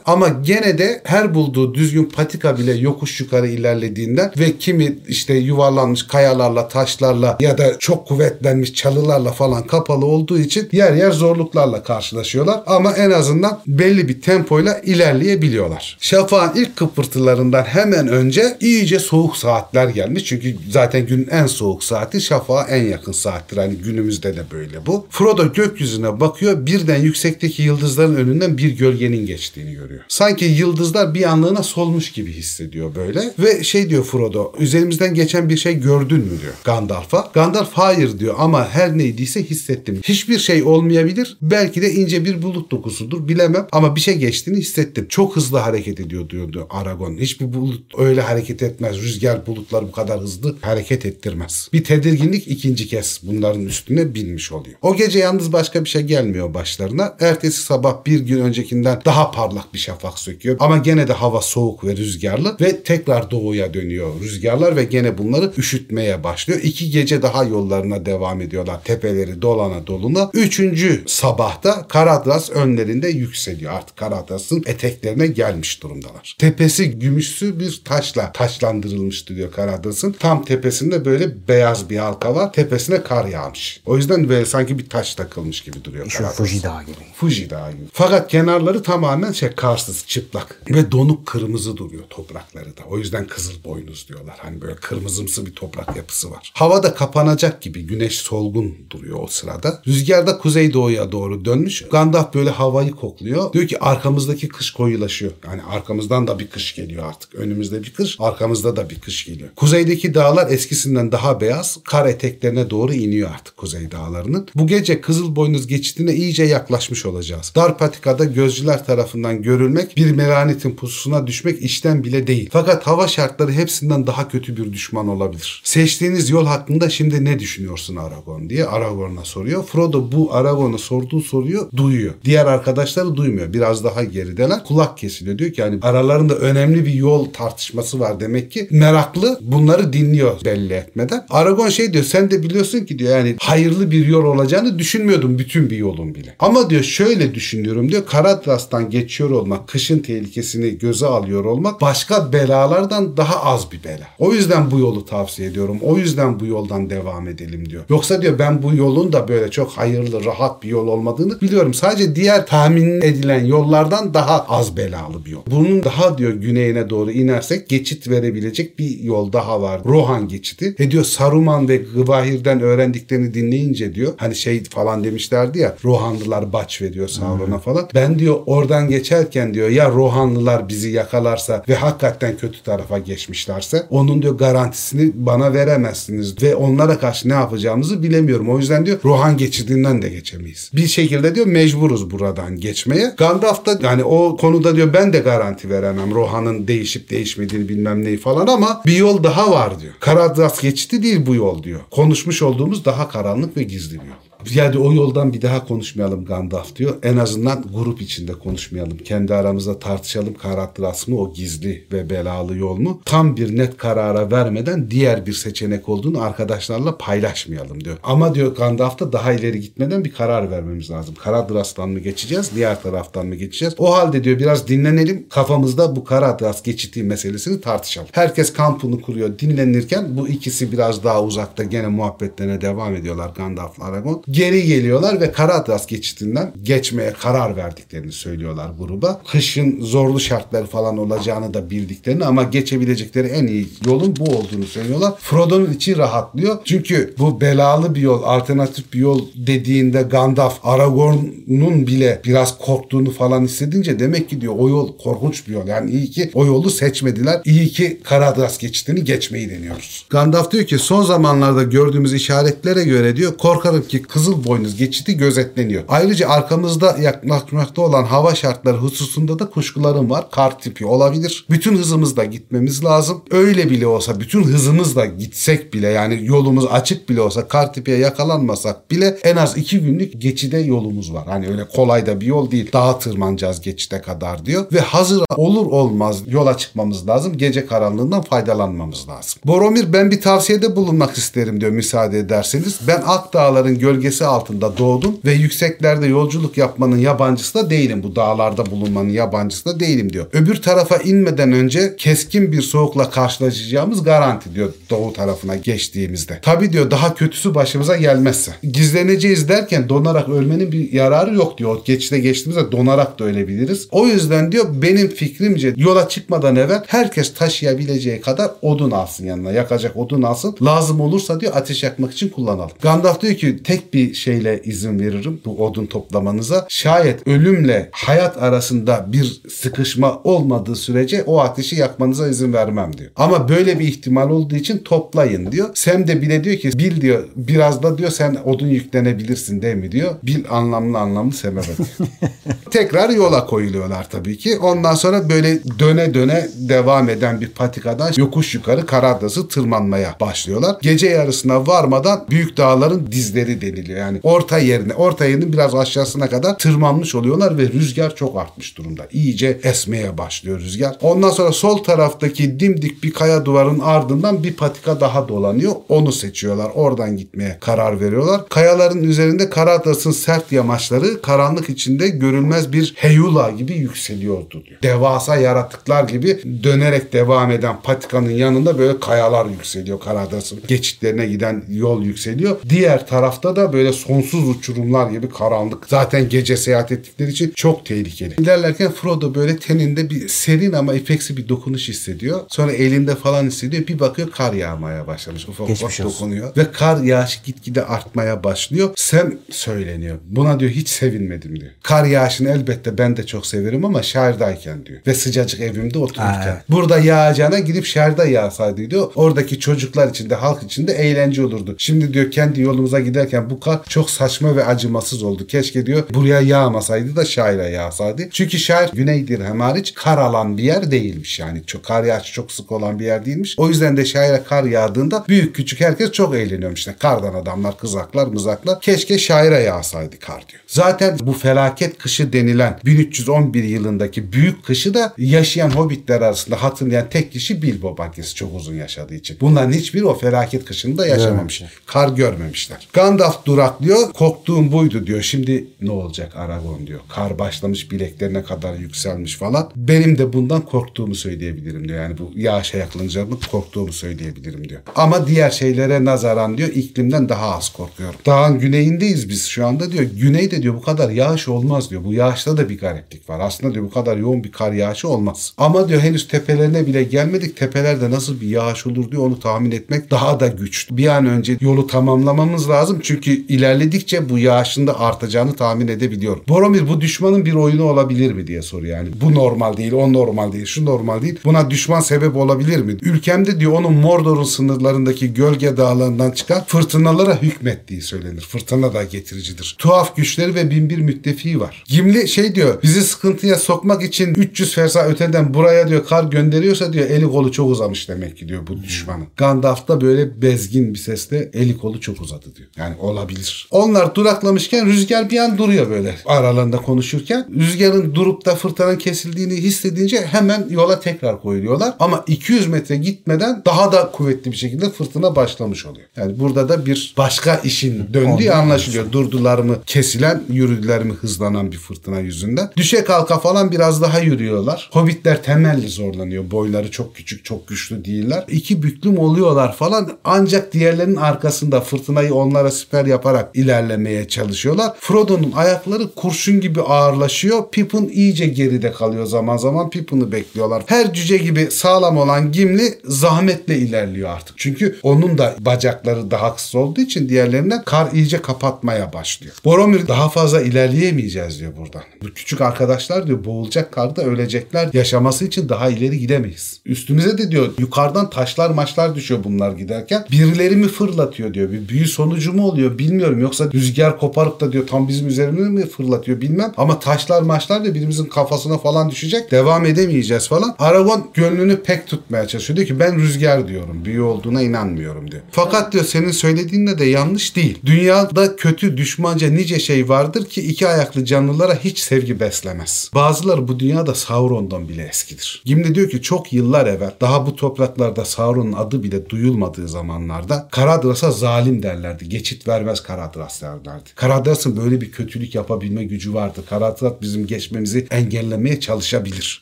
Ama gene de her bulduğu düzgün patika bile yokuş yukarı ilerlediğinden ve kimi işte yuvarlanmış kayalarla, taşlarla ya da çok kuvvetlenmiş çalılarla falan kapalı olduğu için yer yer zorluklarla karşılaşıyorlar. Ama en azından belli bir tempoyla ilerleyebiliyorlar. Şafağın ilk kıpırtılarından hemen önce iyice soğuk saatler gelmiş. Çünkü zaten günün en soğuk saati şafağa en yakın saattir. Hani günümüzde de böyle bu. Frodo gökyüzüne bakıyor. Birden yüksekteki yıldızların önünden bir gölgenin geçtiğini görüyor. Sanki yıldızlar bir anlığına solmuş gibi hissediyor böyle. Ve şey diyor Frodo, üzerimizden geçen bir şey gördün mü diyor Gandalf'a. Gandalf hayır diyor ama her neydiyse hissettim. Hiçbir şey olmayabilir. Belki de ince bir bulut dokusudur bilemem ama bir şey geçtiğini hissettim. Çok hızlı hareket ediyor diyordu Aragon. Hiçbir bulut öyle hareket etmez. Rüzgar bulutlar bu kadar hızlı hareket ettirmez. Bir tedirginlik ikinci kez bunların üstüne binmiş oluyor. O gece yalnız başka bir şey gelmiyor başlarına. Ertesi sabah bir gün öncekinden daha parlak bir şafak söküyor. Ama gene de hava soğuk ve rüzgarlı ve tekrar doğuya dönüyor rüzgarlar ve gene bunları üşütmeye başlıyor. İki gece daha yollarına devam ediyorlar. Tepeleri dolana doluna. Üçüncü sabahta Karadras önlerinde yükseliyor. Artık Karadras'ın eteklerine gelmiş durumdalar. Tepesi gümüşsü bir taşla taşlandırılmıştı diyor Karadras'ın. Tam tepesinde böyle beyaz bir halka var. Tepesine kar yağmış. O yüzden böyle sanki bir taş takılmış gibi duruyor. Şu Karadras. Fuji Dağı gibi. Fuji Dağı gibi. Fakat kenarları tamamen şey karsız, çıplak ve donuk kırmızı duruyor toprakları da. O yüzden kızıl boynuz diyorlar. Hani böyle kırmızımsı bir toprak yapısı var. Hava da kapanacak gibi. Güneş solgun duruyor o sırada. Rüzgar da kuzeydoğuya doğru dönmüş. Gandalf böyle havayı kokluyor. Diyor ki arkamızdaki kış koyulaşıyor. Yani arkamızdan da bir kış geliyor artık. Önümüzde bir kış, arkamızda da bir kış geliyor. Kuzeydeki dağlar eskisinden daha beyaz. Kar eteklerine doğru iniyor artık kuzey dağlarının. Bu gece Kızılboynuz geçidine iyice yaklaşmış olacağız. Dar patikada gözcüler tarafından görülmek bir meranitin pususuna düşmek işten bile değil. Fakat hava şartları hepsinden daha kötü bir düşman olabilir. Seçtiğiniz yol hakkında şimdi ne düşünüyorsun Aragon diye Aragorn'a soruyor. Frodo bu Aragon'a sorduğu soruyu duyuyor. Diğer arkadaşları duymuyor. Biraz daha gerideler. Kulak kesiliyor. Diyor ki yani aralarında önemli bir yol tartışması var demek ki. Meraklı bunları dinliyor belli etmeden. Aragon şey diyor sen de biliyorsun ki diyor yani hayırlı bir yol olacağını düşünmüyordum bütün bir yolun bile. Ama diyor şöyle düşünüyorum diyor Karadras'tan geçiyor olmak, kışın tehlikesini göze alıyor olmak başka belalardan daha az bir bela. O yüzden bu yolu tavsiye ediyorum. O yüzden bu yoldan devam edelim diyor. Yoksa diyor ben bu yolun da böyle çok hayırlı, rahat bir yol olmadığını biliyorum. Sadece diğer tahmin edilen yollardan daha az belalı bir yol. Bunun daha diyor güneyine doğru inersek geçit verebilecek bir yol daha var. Rohan geçidi. Ve diyor Saruman ve Gıvahir'den öğrendiklerini dinleyince diyor hani şey falan demişlerdi ya Rohanlılar baç veriyor Sauron'a falan. Ben diyor oradan geçerken diyor ya Rohanlılar bizi yakalarsa ve hakikaten kötü tarafa geçmişlerse onun diyor garantisini bana veremezsiniz ve onlara karşı ne yapacağımızı bilemiyorum. O yüzden diyor Rohan geçidinden de geçemeyiz. Bir şekilde diyor mecburuz buradan geçmeye. Gandalf da yani o konuda diyor ben de garanti veremem. Rohan'ın değişip değişmediğini bilmem neyi falan ama bir yol daha var diyor. Karadras geçidi değil bu yol diyor. Konuşmuş olduğumuz daha karanlık ve gizli bir yol. Yani o yoldan bir daha konuşmayalım Gandalf diyor. En azından grup içinde konuşmayalım. Kendi aramızda tartışalım Karatras mı o gizli ve belalı yol mu? Tam bir net karara vermeden diğer bir seçenek olduğunu arkadaşlarla paylaşmayalım diyor. Ama diyor Gandalf da daha ileri gitmeden bir karar vermemiz lazım. Karadras'tan mı geçeceğiz, diğer taraftan mı geçeceğiz? O halde diyor biraz dinlenelim. Kafamızda bu Karadras geçiti meselesini tartışalım. Herkes kampını kuruyor dinlenirken bu ikisi biraz daha uzakta gene muhabbetlerine devam ediyorlar Gandalf'la Aragorn. Geri geliyorlar ve Karatras geçitinden geçmeye karar verdiklerini söylüyorlar gruba. Kışın zorlu şartlar falan olacağını da bildiklerini ama geçebilecekleri en iyi yolun bu olduğunu söylüyorlar. Frodo'nun içi rahatlıyor. Çünkü bu belalı bir yol, alternatif bir yol dediğinde Gandalf Aragorn'un bile biraz korktuğunu falan hissedince demek ki diyor o yol korkunç bir yol. Yani iyi ki o yolu seçmediler. İyi ki Karadras geçitini geçmeyi deniyoruz. Gandalf diyor ki son zamanlarda gördüğümüz işaretlere göre diyor korkarım ki Kızıl Boynuz geçiti gözetleniyor. Ayrıca arkamızda yaklaşmakta olan hava şartları hususunda da kuşkularım var. Kar tipi olabilir. Bütün hızımızla gitmemiz lazım. Öyle bile olsa bütün hızımızla gitsek bile yani yolumuz açık bile olsa kar tipiye yakalanmasak bile en az iki günlük geçide yolumuz var. Hani öyle kolay da bir yol değil. Dağa tırmanacağız geçide kadar diyor. Ve hazır olur olmaz yola çıkmamız lazım. Gece karanlığından faydalanmamız lazım. Boromir ben bir tavsiyede bulunmak isterim diyor müsaade ederseniz. Ben Ak Dağların gölgesi altında doğdum ve yükseklerde yolculuk yapmanın yabancısı da değilim. Bu dağlarda bulunmanın yabancısı da değilim diyor. Öbür tarafa inmeden önce keskin bir soğukla karşılaşacağımız garanti diyor doğu tarafına geçtiğimizde. Tabi diyor daha kötüsü başımıza gelmezse. Gizleneceğiz derken donarak ölmenin bir yararı yok diyor. O geçişte geçtiğimizde donarak da ölebiliriz. O yüzden diyor benim fikrimce yola çıkmadan evvel herkes taşıyabileceği kadar odun alsın yanına. Yakacak odun alsın. Lazım olursa diyor ateş yakmak için kullanalım. Gandalf diyor ki tek bir şeyle izin veririm bu odun toplamanıza. Şayet ölümle hayat arasında bir sıkışma olmadığı sürece o ateşi yakmanıza izin vermem diyor. Ama böyle bir ihtimal olduğu için toplayın diyor. Sem de bile diyor ki bil diyor biraz da diyor sen odun yüklenebilirsin değil mi diyor. Bil anlamlı anlamlı sebebe diyor. Tekrar yola koyuluyorlar tabii ki. Ondan sonra böyle döne döne devam eden bir patikadan yokuş yukarı Karadas'ı tırmanmaya başlıyorlar. Gece yarısına varmadan büyük dağların dizleri deniliyor. Yani orta yerine, orta yerinin biraz aşağısına kadar tırmanmış oluyorlar ve rüzgar çok artmış durumda. İyice esmeye başlıyor rüzgar. Ondan sonra sol taraftaki dimdik bir kaya duvarın ardından bir patika daha dolanıyor. Onu seçiyorlar. Oradan gitmeye karar veriyorlar. Kayaların üzerinde Karadas'ın sert yamaçları karanlık içinde görülmez bir heyula gibi yükseliyordu diyor. Devasa yaratıklar gibi dönerek devam eden patikanın yanında böyle kayalar yükseliyor Karadas'ın. Geçitlerine giden yol yükseliyor. Diğer tarafta da böyle sonsuz uçurumlar gibi karanlık. Zaten gece seyahat ettikleri için çok tehlikeli. İlerlerken Frodo böyle teninde bir serin ama ipeksi bir dokunuş hissediyor. Sonra elinde falan hissediyor. Bir bakıyor kar yağmaya başlamış. Ufak ufak dokunuyor. Ve kar yağışı gitgide artmaya başlıyor. Sem söyleniyor. Buna diyor hiç sevinmedim diyor. Kar yağışını elbette ben de çok severim ama şehirdayken diyor. Ve sıcacık evimde otururken. Evet. Burada yağacağına gidip şehirde yağsaydı diyor. Oradaki çocuklar içinde, halk içinde eğlence olurdu. Şimdi diyor kendi yolumuza giderken bu kar çok saçma ve acımasız oldu. Keşke diyor buraya yağmasaydı da şaire yağsaydı. Çünkü şair Güney Dirhem hariç kar alan bir yer değilmiş yani. Çok, kar yağışı çok sık olan bir yer değilmiş. O yüzden de şaire kar yağdığında büyük küçük herkes çok eğleniyormuş. İşte kardan adamlar, kızaklar, mızaklar. Keşke şaire yağsaydı kar diyor. Zaten bu felaket kışı denilen 1311 yılındaki büyük kışı da yaşayan hobbitler arasında hatırlayan tek kişi Bilbo Baggins çok uzun yaşadığı için. Bunların hiçbiri o felaket kışında yaşamamış. Görmemişler. Kar görmemişler. Gandalf duraklıyor. Korktuğum buydu diyor. Şimdi ne olacak Aragorn diyor. Kar başlamış bileklerine kadar yükselmiş falan. Benim de bundan korktuğumu söyleyebilirim diyor. Yani bu yağışa yaklanacağımı korktuğumu söyleyebilirim diyor. Ama diğer şeylere nazaran diyor iklimden daha az korkuyorum. Dağın güneyindeyiz biz şu anda diyor. Güneyde diyor bu kadar yağış olmaz diyor. Bu yağışta da bir gariplik var. Aslında diyor bu kadar yoğun bir kar yağışı olmaz. Ama diyor henüz tepelerine bile gelmedik. Tepelerde nasıl bir yağış olur diyor onu tahmin etmek daha da güç. Bir an önce yolu tamamlamamız lazım. Çünkü ilerledikçe bu yağışın da artacağını tahmin edebiliyorum. Boromir bu düşmanın bir oyunu olabilir mi diye soruyor yani. Bu normal değil, o normal değil, şu normal değil. Buna düşman sebep olabilir mi? Ülkemde diyor onun Mordor'un sınırlarındaki gölge dağlarından çıkan fırtınalara hükmettiği söylenir. Fırtına da getiricidir. Tuhaf güçleri ve binbir müttefiği var. Gimli şey diyor bizi sıkıntıya sokmak için 300 fersa öteden buraya diyor kar gönderiyorsa diyor eli kolu çok uzamış demek ki diyor bu düşmanın. Gandalf da böyle bezgin bir sesle eli kolu çok uzadı diyor. Yani olabilir. Onlar duraklamışken rüzgar bir an duruyor böyle aralarında konuşurken. Rüzgarın durup da fırtınanın kesildiğini hissedince hemen yola tekrar koyuluyorlar. Ama 200 metre gitmeden daha da kuvvetli bir şekilde fırtına başlamış oluyor. Yani burada da bir başka işin döndüğü anlaşılıyor. Durdular mı kesilen, yürüdüler mi hızlanan bir fırtına yüzünden. Düşe kalka falan biraz daha yürüyorlar. Hobbitler temelli zorlanıyor. Boyları çok küçük, çok güçlü değiller. İki büklüm oluyorlar falan. Ancak diğerlerinin arkasında fırtınayı onlara siper yaparak ilerlemeye çalışıyorlar. Frodo'nun ayakları kurşun gibi ağırlaşıyor. Pippin iyice geride kalıyor zaman zaman. Pippin'i bekliyorlar. Her cüce gibi sağlam olan Gimli zahmetle ilerliyor artık. Çünkü onun da bacakları daha kısa olduğu için diğerlerinden kar iyice kapatmaya başlıyor. Boromir daha fazla ilerleyemeyeceğiz diyor buradan. Bu küçük arkadaşlar diyor boğulacak karda ölecekler. Yaşaması için daha ileri gidemeyiz. Üstümüze de diyor yukarıdan taşlar maçlar düşüyor bunlar giderken. Birileri mi fırlatıyor diyor. Bir büyü sonucu mu oluyor bilmiyorum. Yoksa rüzgar koparıp da diyor tam bizim üzerimize mi fırlatıyor bilmem. Ama taşlar maçlar da birimizin kafasına falan düşecek. Devam edemeyeceğiz falan. Aragorn gönlünü pek tutmaya çalışıyor. Diyor ki ben rüzgar diyorum. Büyü olduğuna inanmıyorum diyor. Fakat diyor senin söylediğin de yanlış değil. Dünyada kötü düşmanca nice şey vardır ki iki ayaklı canlılara hiç sevgi beslemez. Bazıları bu dünyada Sauron'dan bile eskidir. Gimli diyor ki çok yıllar evvel daha bu topraklarda Sauron'un adı bile duyulmadığı zamanlarda Karadras'a zalim derlerdi. Geçit vermez Karadras derlerdi. Karadras'ın böyle bir kötülük yapabilme gücü vardı. Karadras bizim geçmemizi engellemeye çalışabilir.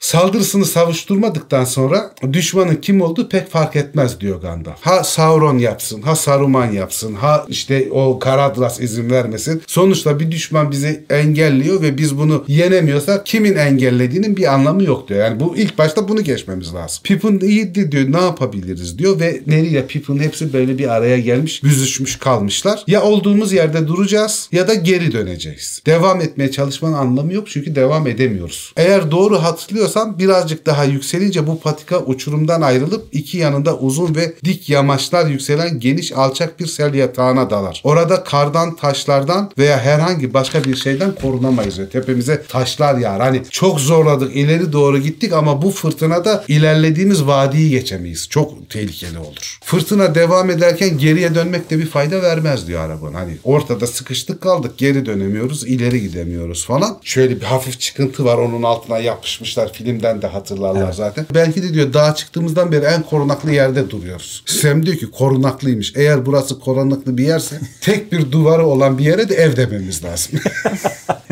Saldırısını savuşturmadıktan sonra düşmanın kim olduğu pek fark etmez diyor Gandalf. Ha Sauron yapsın, ha Saruman yapsın, ha işte o Karadras izin vermesin. Sonuçta bir düşman bizi engelliyor ve biz bunu yenemiyorsak kimin engellediğinin bir anlamı yok diyor. Yani bu ilk başta bunu geçmemiz lazım. Pippin iyiydi diyor ne yapabiliriz diyor ve Merry ile Pippin hepsi böyle bir araya gelmiş büzüşmüş kalmışlar. Ya olduğumuz yerde duracağız ya da geri döneceğiz. Devam etmeye çalışmanın anlamı yok çünkü devam edemiyoruz. Eğer doğru hatırlıyorsam birazcık daha yükselince bu patika uçurumdan ayrılıp iki yanında uzun ve dik yamaçlar yükselen geniş alçak bir sel yatağına dalar. Orada kardan, taşlardan veya herhangi başka bir şeyden korunamayız. Tepemize taşlar yağar. Hani çok zorladık, ileri doğru gittik ama bu fırtınada ilerlediğimiz vadiyi geçemeyiz. Çok tehlikeli olur. Fırtına devam ederken geriye dönmek de bir fayda vermez diyor arabanın. Hani ortada sıkıştık kaldık, geri dönemiyoruz, ileri gidemiyoruz falan. Şöyle bir hafif çıkıntı var onun altına yapışmışlar. Filmden de hatırlarlar zaten. Belki de diyor daha çıktığımızdan beri en korunaklı yerde duruyoruz. Sam diyor ki korunaklıymış. Eğer burası korunaklı bir yerse tek bir duvarı olan bir yere de ev dememiz lazım.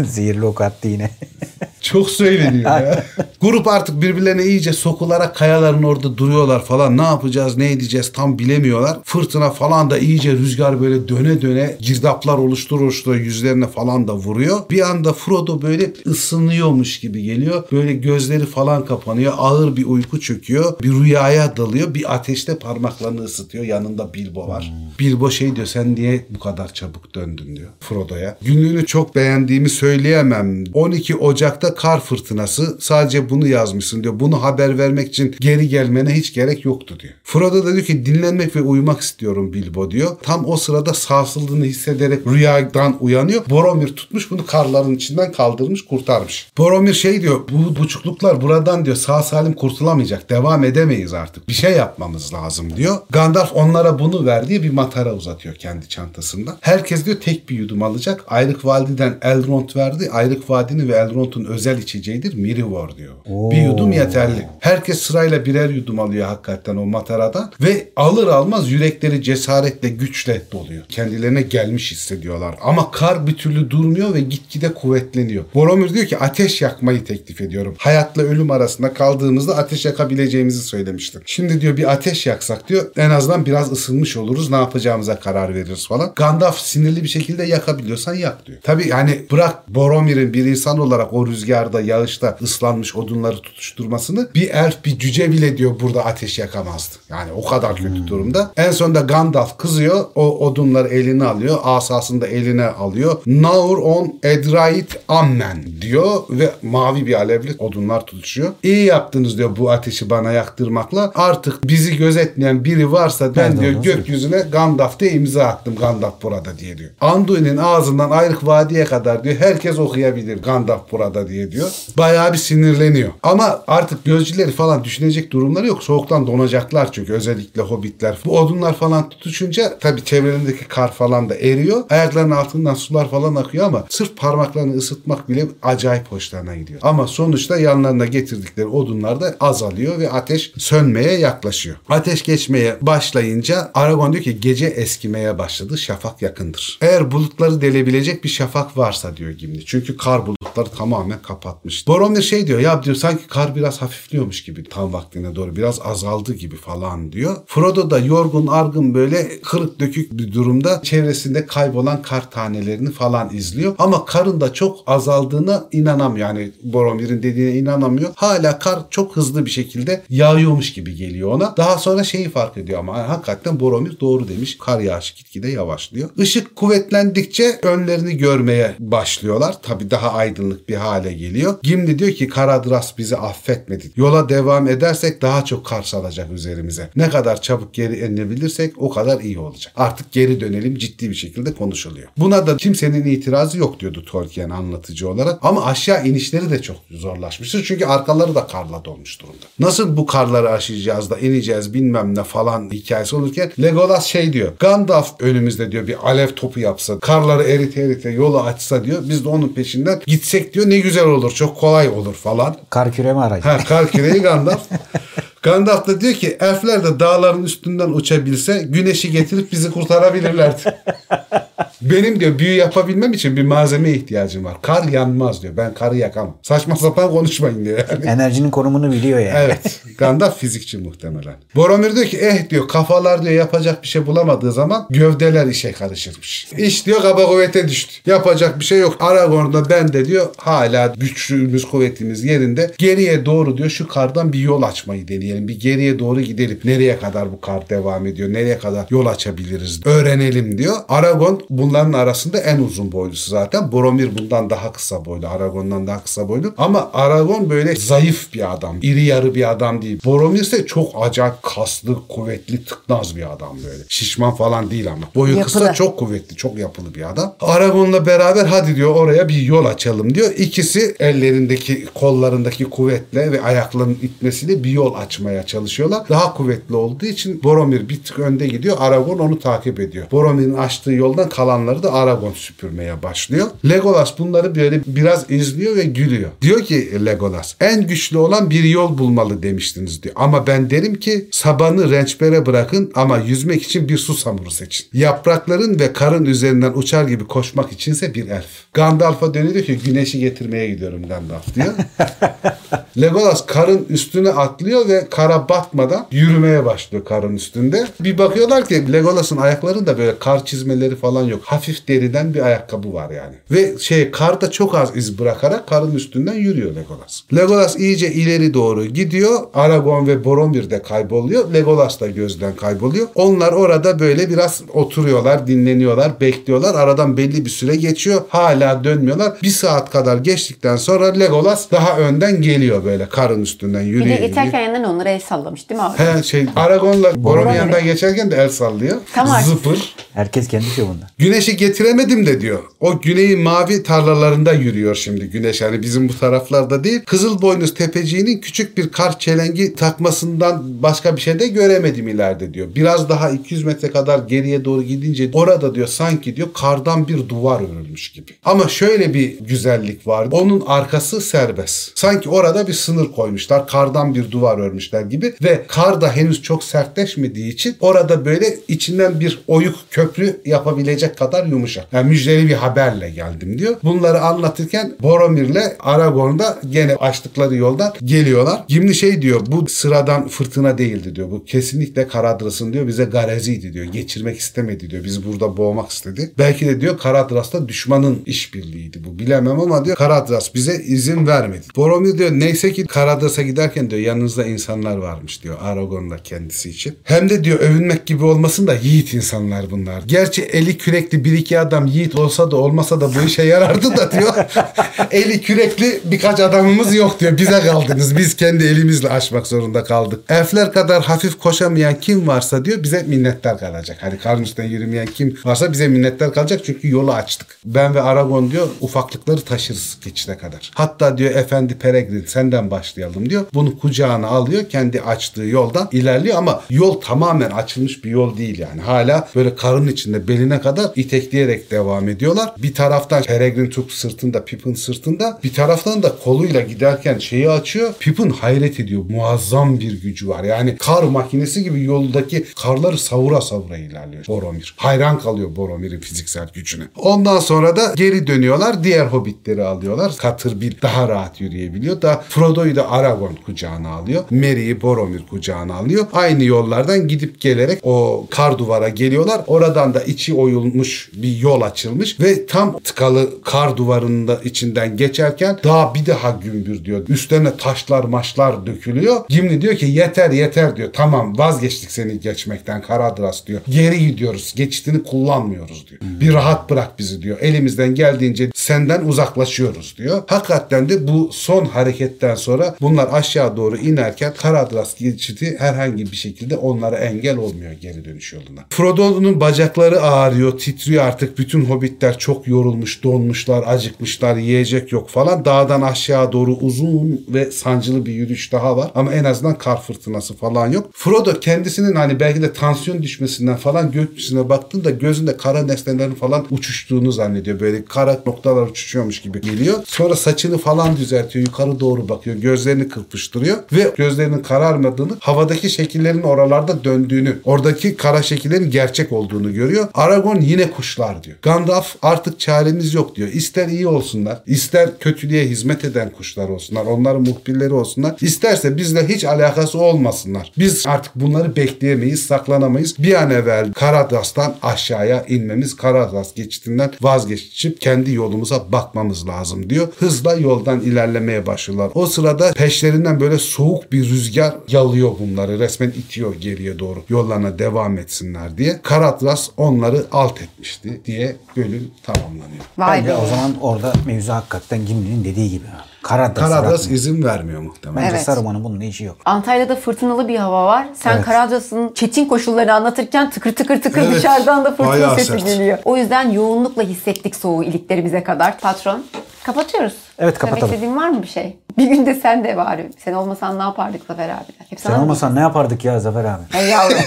Zehirli ok attı yine. Çok söyleniyor ya. Grup artık birbirlerine iyice sokularak kayaların orada duruyorlar falan. Ne yapacağız, ne edeceğiz tam bilemiyorlar. Fırtına falan da iyice rüzgar böyle döne döne girdaplar oluştur oluştur yüzlerine falan da vuruyor. Bir anda Frodo böyle ısınıyormuş gibi geliyor. Böyle gözleri falan kapanıyor. Ağır bir uyku çöküyor. Bir rüyaya dalıyor. Bir ateşte parmaklarını ısıtıyor. Yanında Bilbo var. Bilbo şey diyor sen niye bu kadar çabuk döndün diyor Frodo'ya. Günlüğünü çok beğendiğimi söyleyemem. 12 Ocak'ta kar fırtınası sadece bunu yazmışsın diyor. Bunu haber vermek için geri gelmene hiç gerek yoktu diyor. Frodo da diyor ki dinlenmek ve uyumak istiyorum Bilbo diyor. Tam o sırada sarsıldığını hissederek rüyadan uyanıyor. Boromir tutmuş bunu karların içinden kaldırmış kurtarmış. Boromir şey diyor bu buçukluklar buradan diyor sağ salim kurtulamayacak. Devam edemeyiz artık. Bir şey yapmamız lazım diyor. Gandalf onlara bunu ver diye bir matara uzatıyor kendi çantasında. Herkes diyor tek bir yudum alacak. Ayrık Vadi'den Elrond verdi. Ayrık Vadi'ni ve Elrond'un özel içeceğidir. Mirivor diyor. Bir yudum yeterli. Herkes sırayla birer yudum alıyor hakikaten o mataradan. Ve alır almaz yürekleri cesaretle, güçle doluyor. Kendilerine gelmiş hissediyorlar. Ama kar bir türlü durmuyor ve gitgide kuvvetleniyor. Boromir diyor ki ateş yakmayı teklif ediyorum. Hayatla ölüm arasında kaldığımızda ateş yakabileceğimizi söylemiştim. Şimdi diyor bir ateş yaksak diyor en azından biraz ısınmış oluruz. Ne yapacağımıza karar veririz falan. Gandalf sinirli bir şekilde yakabiliyorsan yak diyor. Tabii hani bırak Boromir'in bir insan olarak o rüzgarda, yağışta ıslanmış odunları tutuşturmasını bir elf, bir cüce bile diyor burada ateş yakamazdı. Yani o kadar kötü durumda. En sonunda Gandalf kızıyor. O odunları eline alıyor. Asasını da eline alıyor. Naur on Edrait Amen diyor ve mavi bir alevli odunlar tutuşuyor. İyi yaptınız diyor bu ateşi bana yaktırmakla. Artık bizi gözetleyen biri varsa ben Nerede diyor gökyüzüne Gandalf diye imza attım Gandalf burada diye diyor. Anduin'in ağzından Ayrık Vadi'ye kadar diyor herkes okuyabilir Gandalf burada diye diyor. Bayağı bir sinirleniyor. Ama artık gözcüleri falan düşünecek durumları yok. Soğuktan donacaklar çünkü özellikle hobbitler. Bu odunlar falan tutuşunca tabii çevrelerindeki kar falan da eriyor. Ayaklarının altından sular falan akıyor ama sırf parmaklarını ısıtmak bile acayip hoşlarına gidiyor. Ama sonuçta yanlarına getirdikleri odunlar da azalıyor ve ateş sönmeye yaklaşıyor. Ateş geçmeye başlayınca Aragon diyor ki gece eskimeye başladı. Şafak yakındır. Eğer bulutları delebilecek bir şafak varsa diyor Gimli. Çünkü kar bulutları tarafları tamamen kapatmış. Boromir şey diyor ya diyor sanki kar biraz hafifliyormuş gibi tam vaktine doğru biraz azaldı gibi falan diyor. Frodo da yorgun argın böyle kırık dökük bir durumda çevresinde kaybolan kar tanelerini falan izliyor. Ama karın da çok azaldığına inanamıyor. Yani Boromir'in dediğine inanamıyor. Hala kar çok hızlı bir şekilde yağıyormuş gibi geliyor ona. Daha sonra şeyi fark ediyor ama hakikaten Boromir doğru demiş. Kar yağışı gitgide yavaşlıyor. Işık kuvvetlendikçe önlerini görmeye başlıyorlar. Tabii daha aydınlık bir hale geliyor. Gimli diyor ki Karadras bizi affetmedi. Yola devam edersek daha çok kar salacak üzerimize. Ne kadar çabuk geri inebilirsek o kadar iyi olacak. Artık geri dönelim ciddi bir şekilde konuşuluyor. Buna da kimsenin itirazı yok diyordu Tolkien anlatıcı olarak. Ama aşağı inişleri de çok zorlaşmıştır. Çünkü arkaları da karla dolmuş durumda. Nasıl bu karları aşacağız da ineceğiz bilmem ne falan hikayesi olurken Legolas şey diyor. Gandalf önümüzde diyor bir alev topu yapsa, karları erite erite yolu açsa diyor. Biz de onun peşinden gitsek diyor ne güzel olur, çok kolay olur falan. Kar küreme aracı. Ha, kar küreği Gandalf. Gandalf da diyor ki elfler de dağların üstünden uçabilse güneşi getirip bizi kurtarabilirlerdi. Benim diyor büyü yapabilmem için bir malzeme ihtiyacım var. Kar yanmaz diyor. Ben karı yakamam. Saçma sapan konuşmayın diyor yani. Enerjinin konumunu biliyor yani. Evet. Gandalf fizikçi muhtemelen. Boromir diyor ki eh diyor kafalar diyor yapacak bir şey bulamadığı zaman gövdeler işe karışırmış. İş diyor kaba kuvvete düştü. Yapacak bir şey yok. Aragorn'da ben de diyor hala güçlüğümüz kuvvetimiz yerinde. Geriye doğru diyor şu kardan bir yol açmayı deneyelim. Bir geriye doğru gidelim. Nereye kadar bu kar devam ediyor? Nereye kadar yol açabiliriz? Öğrenelim diyor. Aragorn bunların arasında en uzun boylusu zaten. Boromir bundan daha kısa boylu. Aragorn'dan daha kısa boylu. Ama Aragorn böyle zayıf bir adam. İri yarı bir adam değil. Boromir ise çok acayip kaslı, kuvvetli, tıknaz bir adam böyle. Şişman falan değil ama. Boyu kısa Yapılı. çok kuvvetli, çok yapılı bir adam. Aragorn'la beraber hadi diyor oraya bir yol açalım diyor. İkisi ellerindeki, kollarındaki kuvvetle ve ayaklarının itmesiyle bir yol açmaya çalışıyorlar. Daha kuvvetli olduğu için Boromir bir tık önde gidiyor. Aragorn onu takip ediyor. Boromir'in açtığı yoldan kalanları da Aragorn süpürmeye başlıyor. Legolas bunları böyle biraz izliyor ve gülüyor. Diyor ki Legolas en güçlü olan bir yol bulmalı demiştiniz diyor. Ama ben derim ki sabanı rençbere bırakın ama yüzmek için bir susamuru seçin. Yaprakların ve karın üzerinden uçar gibi koşmak içinse bir elf. Gandalf'a dönüyor ki güneşi getirmeye gidiyorum Gandalf diyor. Legolas karın üstüne atlıyor ve kara batmadan yürümeye başlıyor karın üstünde. Bir bakıyorlar ki Legolas'ın ayaklarında böyle kar çizmeleri falan yok. Hafif deriden bir ayakkabı var yani. Ve şey karda çok az iz bırakarak karın üstünden yürüyor Legolas. Legolas iyice ileri doğru gidiyor. Aragorn ve Boromir de kayboluyor. Legolas da gözden kayboluyor. Onlar orada böyle biraz oturuyorlar, dinleniyorlar, bekliyorlar. Aradan belli bir süre geçiyor. Hala dönmüyorlar. Bir saat kadar geçtikten sonra Legolas daha önden geliyor böyle karın üstünden Bir yürüyor. de yürüyor. geçerken yanından onlara el sallamış değil mi abi? He şey Aragorn'la Boromir yanından geçerken de el sallıyor. Tamam. Zıpır. Herkes kendi şovunda. Güneşi getiremedim de diyor. O güneyin mavi tarlalarında yürüyor şimdi güneş. Yani bizim bu taraflarda değil. Kızılboynuz tepeciğinin küçük bir kar çelengi takmasından başka bir şey de göremedim ileride diyor. Biraz daha 200 metre kadar geriye doğru gidince orada diyor sanki diyor kardan bir duvar örülmüş gibi. Ama şöyle bir güzellik var. Onun arkası serbest. Sanki orada bir sınır koymuşlar. Kardan bir duvar örmüşler gibi ve kar da henüz çok sertleşmediği için orada böyle içinden bir oyuk köprü yapabilecek kadar yumuşak. Yani müjdeli bir haberle geldim diyor. Bunları anlatırken Boromir'le Aragorn da gene açtıkları yoldan geliyorlar. Gimli şey diyor bu sıradan fırtına değildi diyor. Bu kesinlikle Karadras'ın diyor bize gareziydi diyor. Geçirmek istemedi diyor. Bizi burada boğmak istedi. Belki de diyor Karadras'ta düşmanın işbirliğiydi bu. Bilemem ama diyor Karadras bize izin vermedi. Boromir diyor neyse ki Karadras'a giderken diyor yanınızda insanlar varmış diyor Aragorn'la kendisi için. Hem de diyor övünmek gibi olmasın da yiğit insanlar bunlar. Gerçi eli kürekli bir iki adam yiğit olsa da olmasa da bu işe yarardı da diyor. eli kürekli birkaç adamımız yok diyor. Bize kaldınız. Biz kendi elimizle aşmak zorunda kaldık. Elfler kadar hafif koşamayan kim varsa diyor bize minnettar kalacak. Hani karın üstünden yürümeyen kim varsa bize minnettar kalacak çünkü yolu açtık. Ben ve Aragon diyor ufaklıkları taşırız geçine kadar. Hatta diyor efendi Peregrin senden başlayalım diyor. Bunu kucağına alıyor. Kendi açtığı yoldan ilerliyor ama yol tamamen açılmış bir yol değil yani. Hala böyle karın içinde beline kadar itekleyerek devam ediyorlar. Bir taraftan Peregrin Took sırtında, Pippin sırtında. Bir taraftan da koluyla giderken şeyi açıyor. Pippin hayret ediyor. Muazzam bir gücü var. Yani kar makinesi gibi yoldaki karları savura savura ilerliyor Boromir. Hayran kalıyor Boromir'in fiziksel gücüne. Ondan sonra da geri dönüyorlar. Diğer hobbitleri alıyorlar. Katır bir daha rahat yürüyebiliyor. Da Frodo'yu da Aragorn kucağına alıyor. Merry'i Boromir kucağına alıyor. Aynı yollardan gidip gelerek o kar duvara geliyorlar. Oradan da içi oyulmuş bir yol açılmış ve tam tıkalı kar duvarının da içinden geçerken daha bir daha gümbür diyor. Üstlerine taşlar maşlar dökülüyor. Gimli diyor ki yeter yeter diyor. Tamam vazgeçtik seni geçmekten Karadras diyor. Geri gidiyoruz. Geçitini kullanmıyoruz diyor. Bir rahat bırak bizi diyor. Elimizden geldiğince senden uzaklaşıyoruz diyor. Hakikaten de bu son hareketten sonra bunlar aşağı doğru inerken Karadras geçidi herhangi bir şekilde onlara engel olmuyor geri dönüş yoluna. Frodo'nun bacakları ağrıyor, titriyor artık. Bütün hobbitler çok yorulmuş, donmuşlar, acıkmışlar, yiyecek yok falan. Dağdan aşağı doğru uzun ve sancılı bir yürüyüş daha var. Ama en azından kar fırtınası falan yok. Frodo kendisinin hani belki de tansiyon düşmesinden falan gökyüzüne baktığında gözünde kara nesnelerin falan uçuştuğunu zannediyor. Böyle kara noktalar uçuşuyormuş gibi geliyor. Sonra saçını falan düzeltiyor. Yukarı doğru bakıyor. Gözlerini kırpıştırıyor ve gözlerinin kararmadığını, havadaki şekillerin oralarda döndüğünü, oradaki kara şekillerin gerçek olduğunu görüyor. Aragorn yine kuşlar diyor. Gandalf artık çaremiz yok diyor. İster iyi olsunlar, ister kötülüğe hizmet eden kuşlar olsunlar, onların muhbirleri olsunlar. İsterse bizle hiç alakası olmasınlar. Biz artık bunları bekleyemeyiz, saklanamayız. Bir an evvel Karadas'tan aşağıya inmemiz, Karadas geçitinden vazgeçip kendi yolumuza bakmamız lazım diyor. Hızla yoldan ilerlemeye başlıyorlar. O sırada peşlerinden böyle soğuk bir rüzgar yalıyor bunları. Resmen itiyor geriye doğru. Yollarına devam etsinler diye. Karadras onları alt etmişti diye bölüm tamamlanıyor. Vay Bence be. o zaman orada mevzu hakikaten Gimli'nin dediği gibi. Karadras bırakmıyor. izin vermiyor muhtemelen. Bence Evet. Saruman'ın bunun işi yok. Antalya'da fırtınalı bir hava var. Sen Evet. Karadras'ın çetin koşullarını anlatırken tıkır tıkır tıkır Evet. dışarıdan da fırtına Bayağı sesi sert. geliyor. O yüzden yoğunlukla hissettik soğuğu iliklerimize kadar. Patron kapatıyoruz. Evet, kapatalım. Demek istediğin var mı bir şey? Bir gün de sen de var. Sen olmasan ne yapardık Zafer abiler? Hep Sen olmasan ne yapardık ya Zafer abi? Hey yavrum.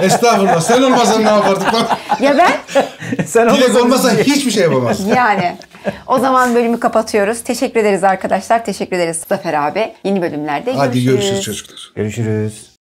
Estağfurullah. Sen olmasan ne yapardık lan? ya ben? Sen Dilek olmasa hiçbir şey yapamaz. Yani. O zaman bölümü kapatıyoruz. Teşekkür ederiz arkadaşlar. Teşekkür ederiz Zafer abi. Yeni bölümlerde Hadi görüşürüz çocuklar. Görüşürüz.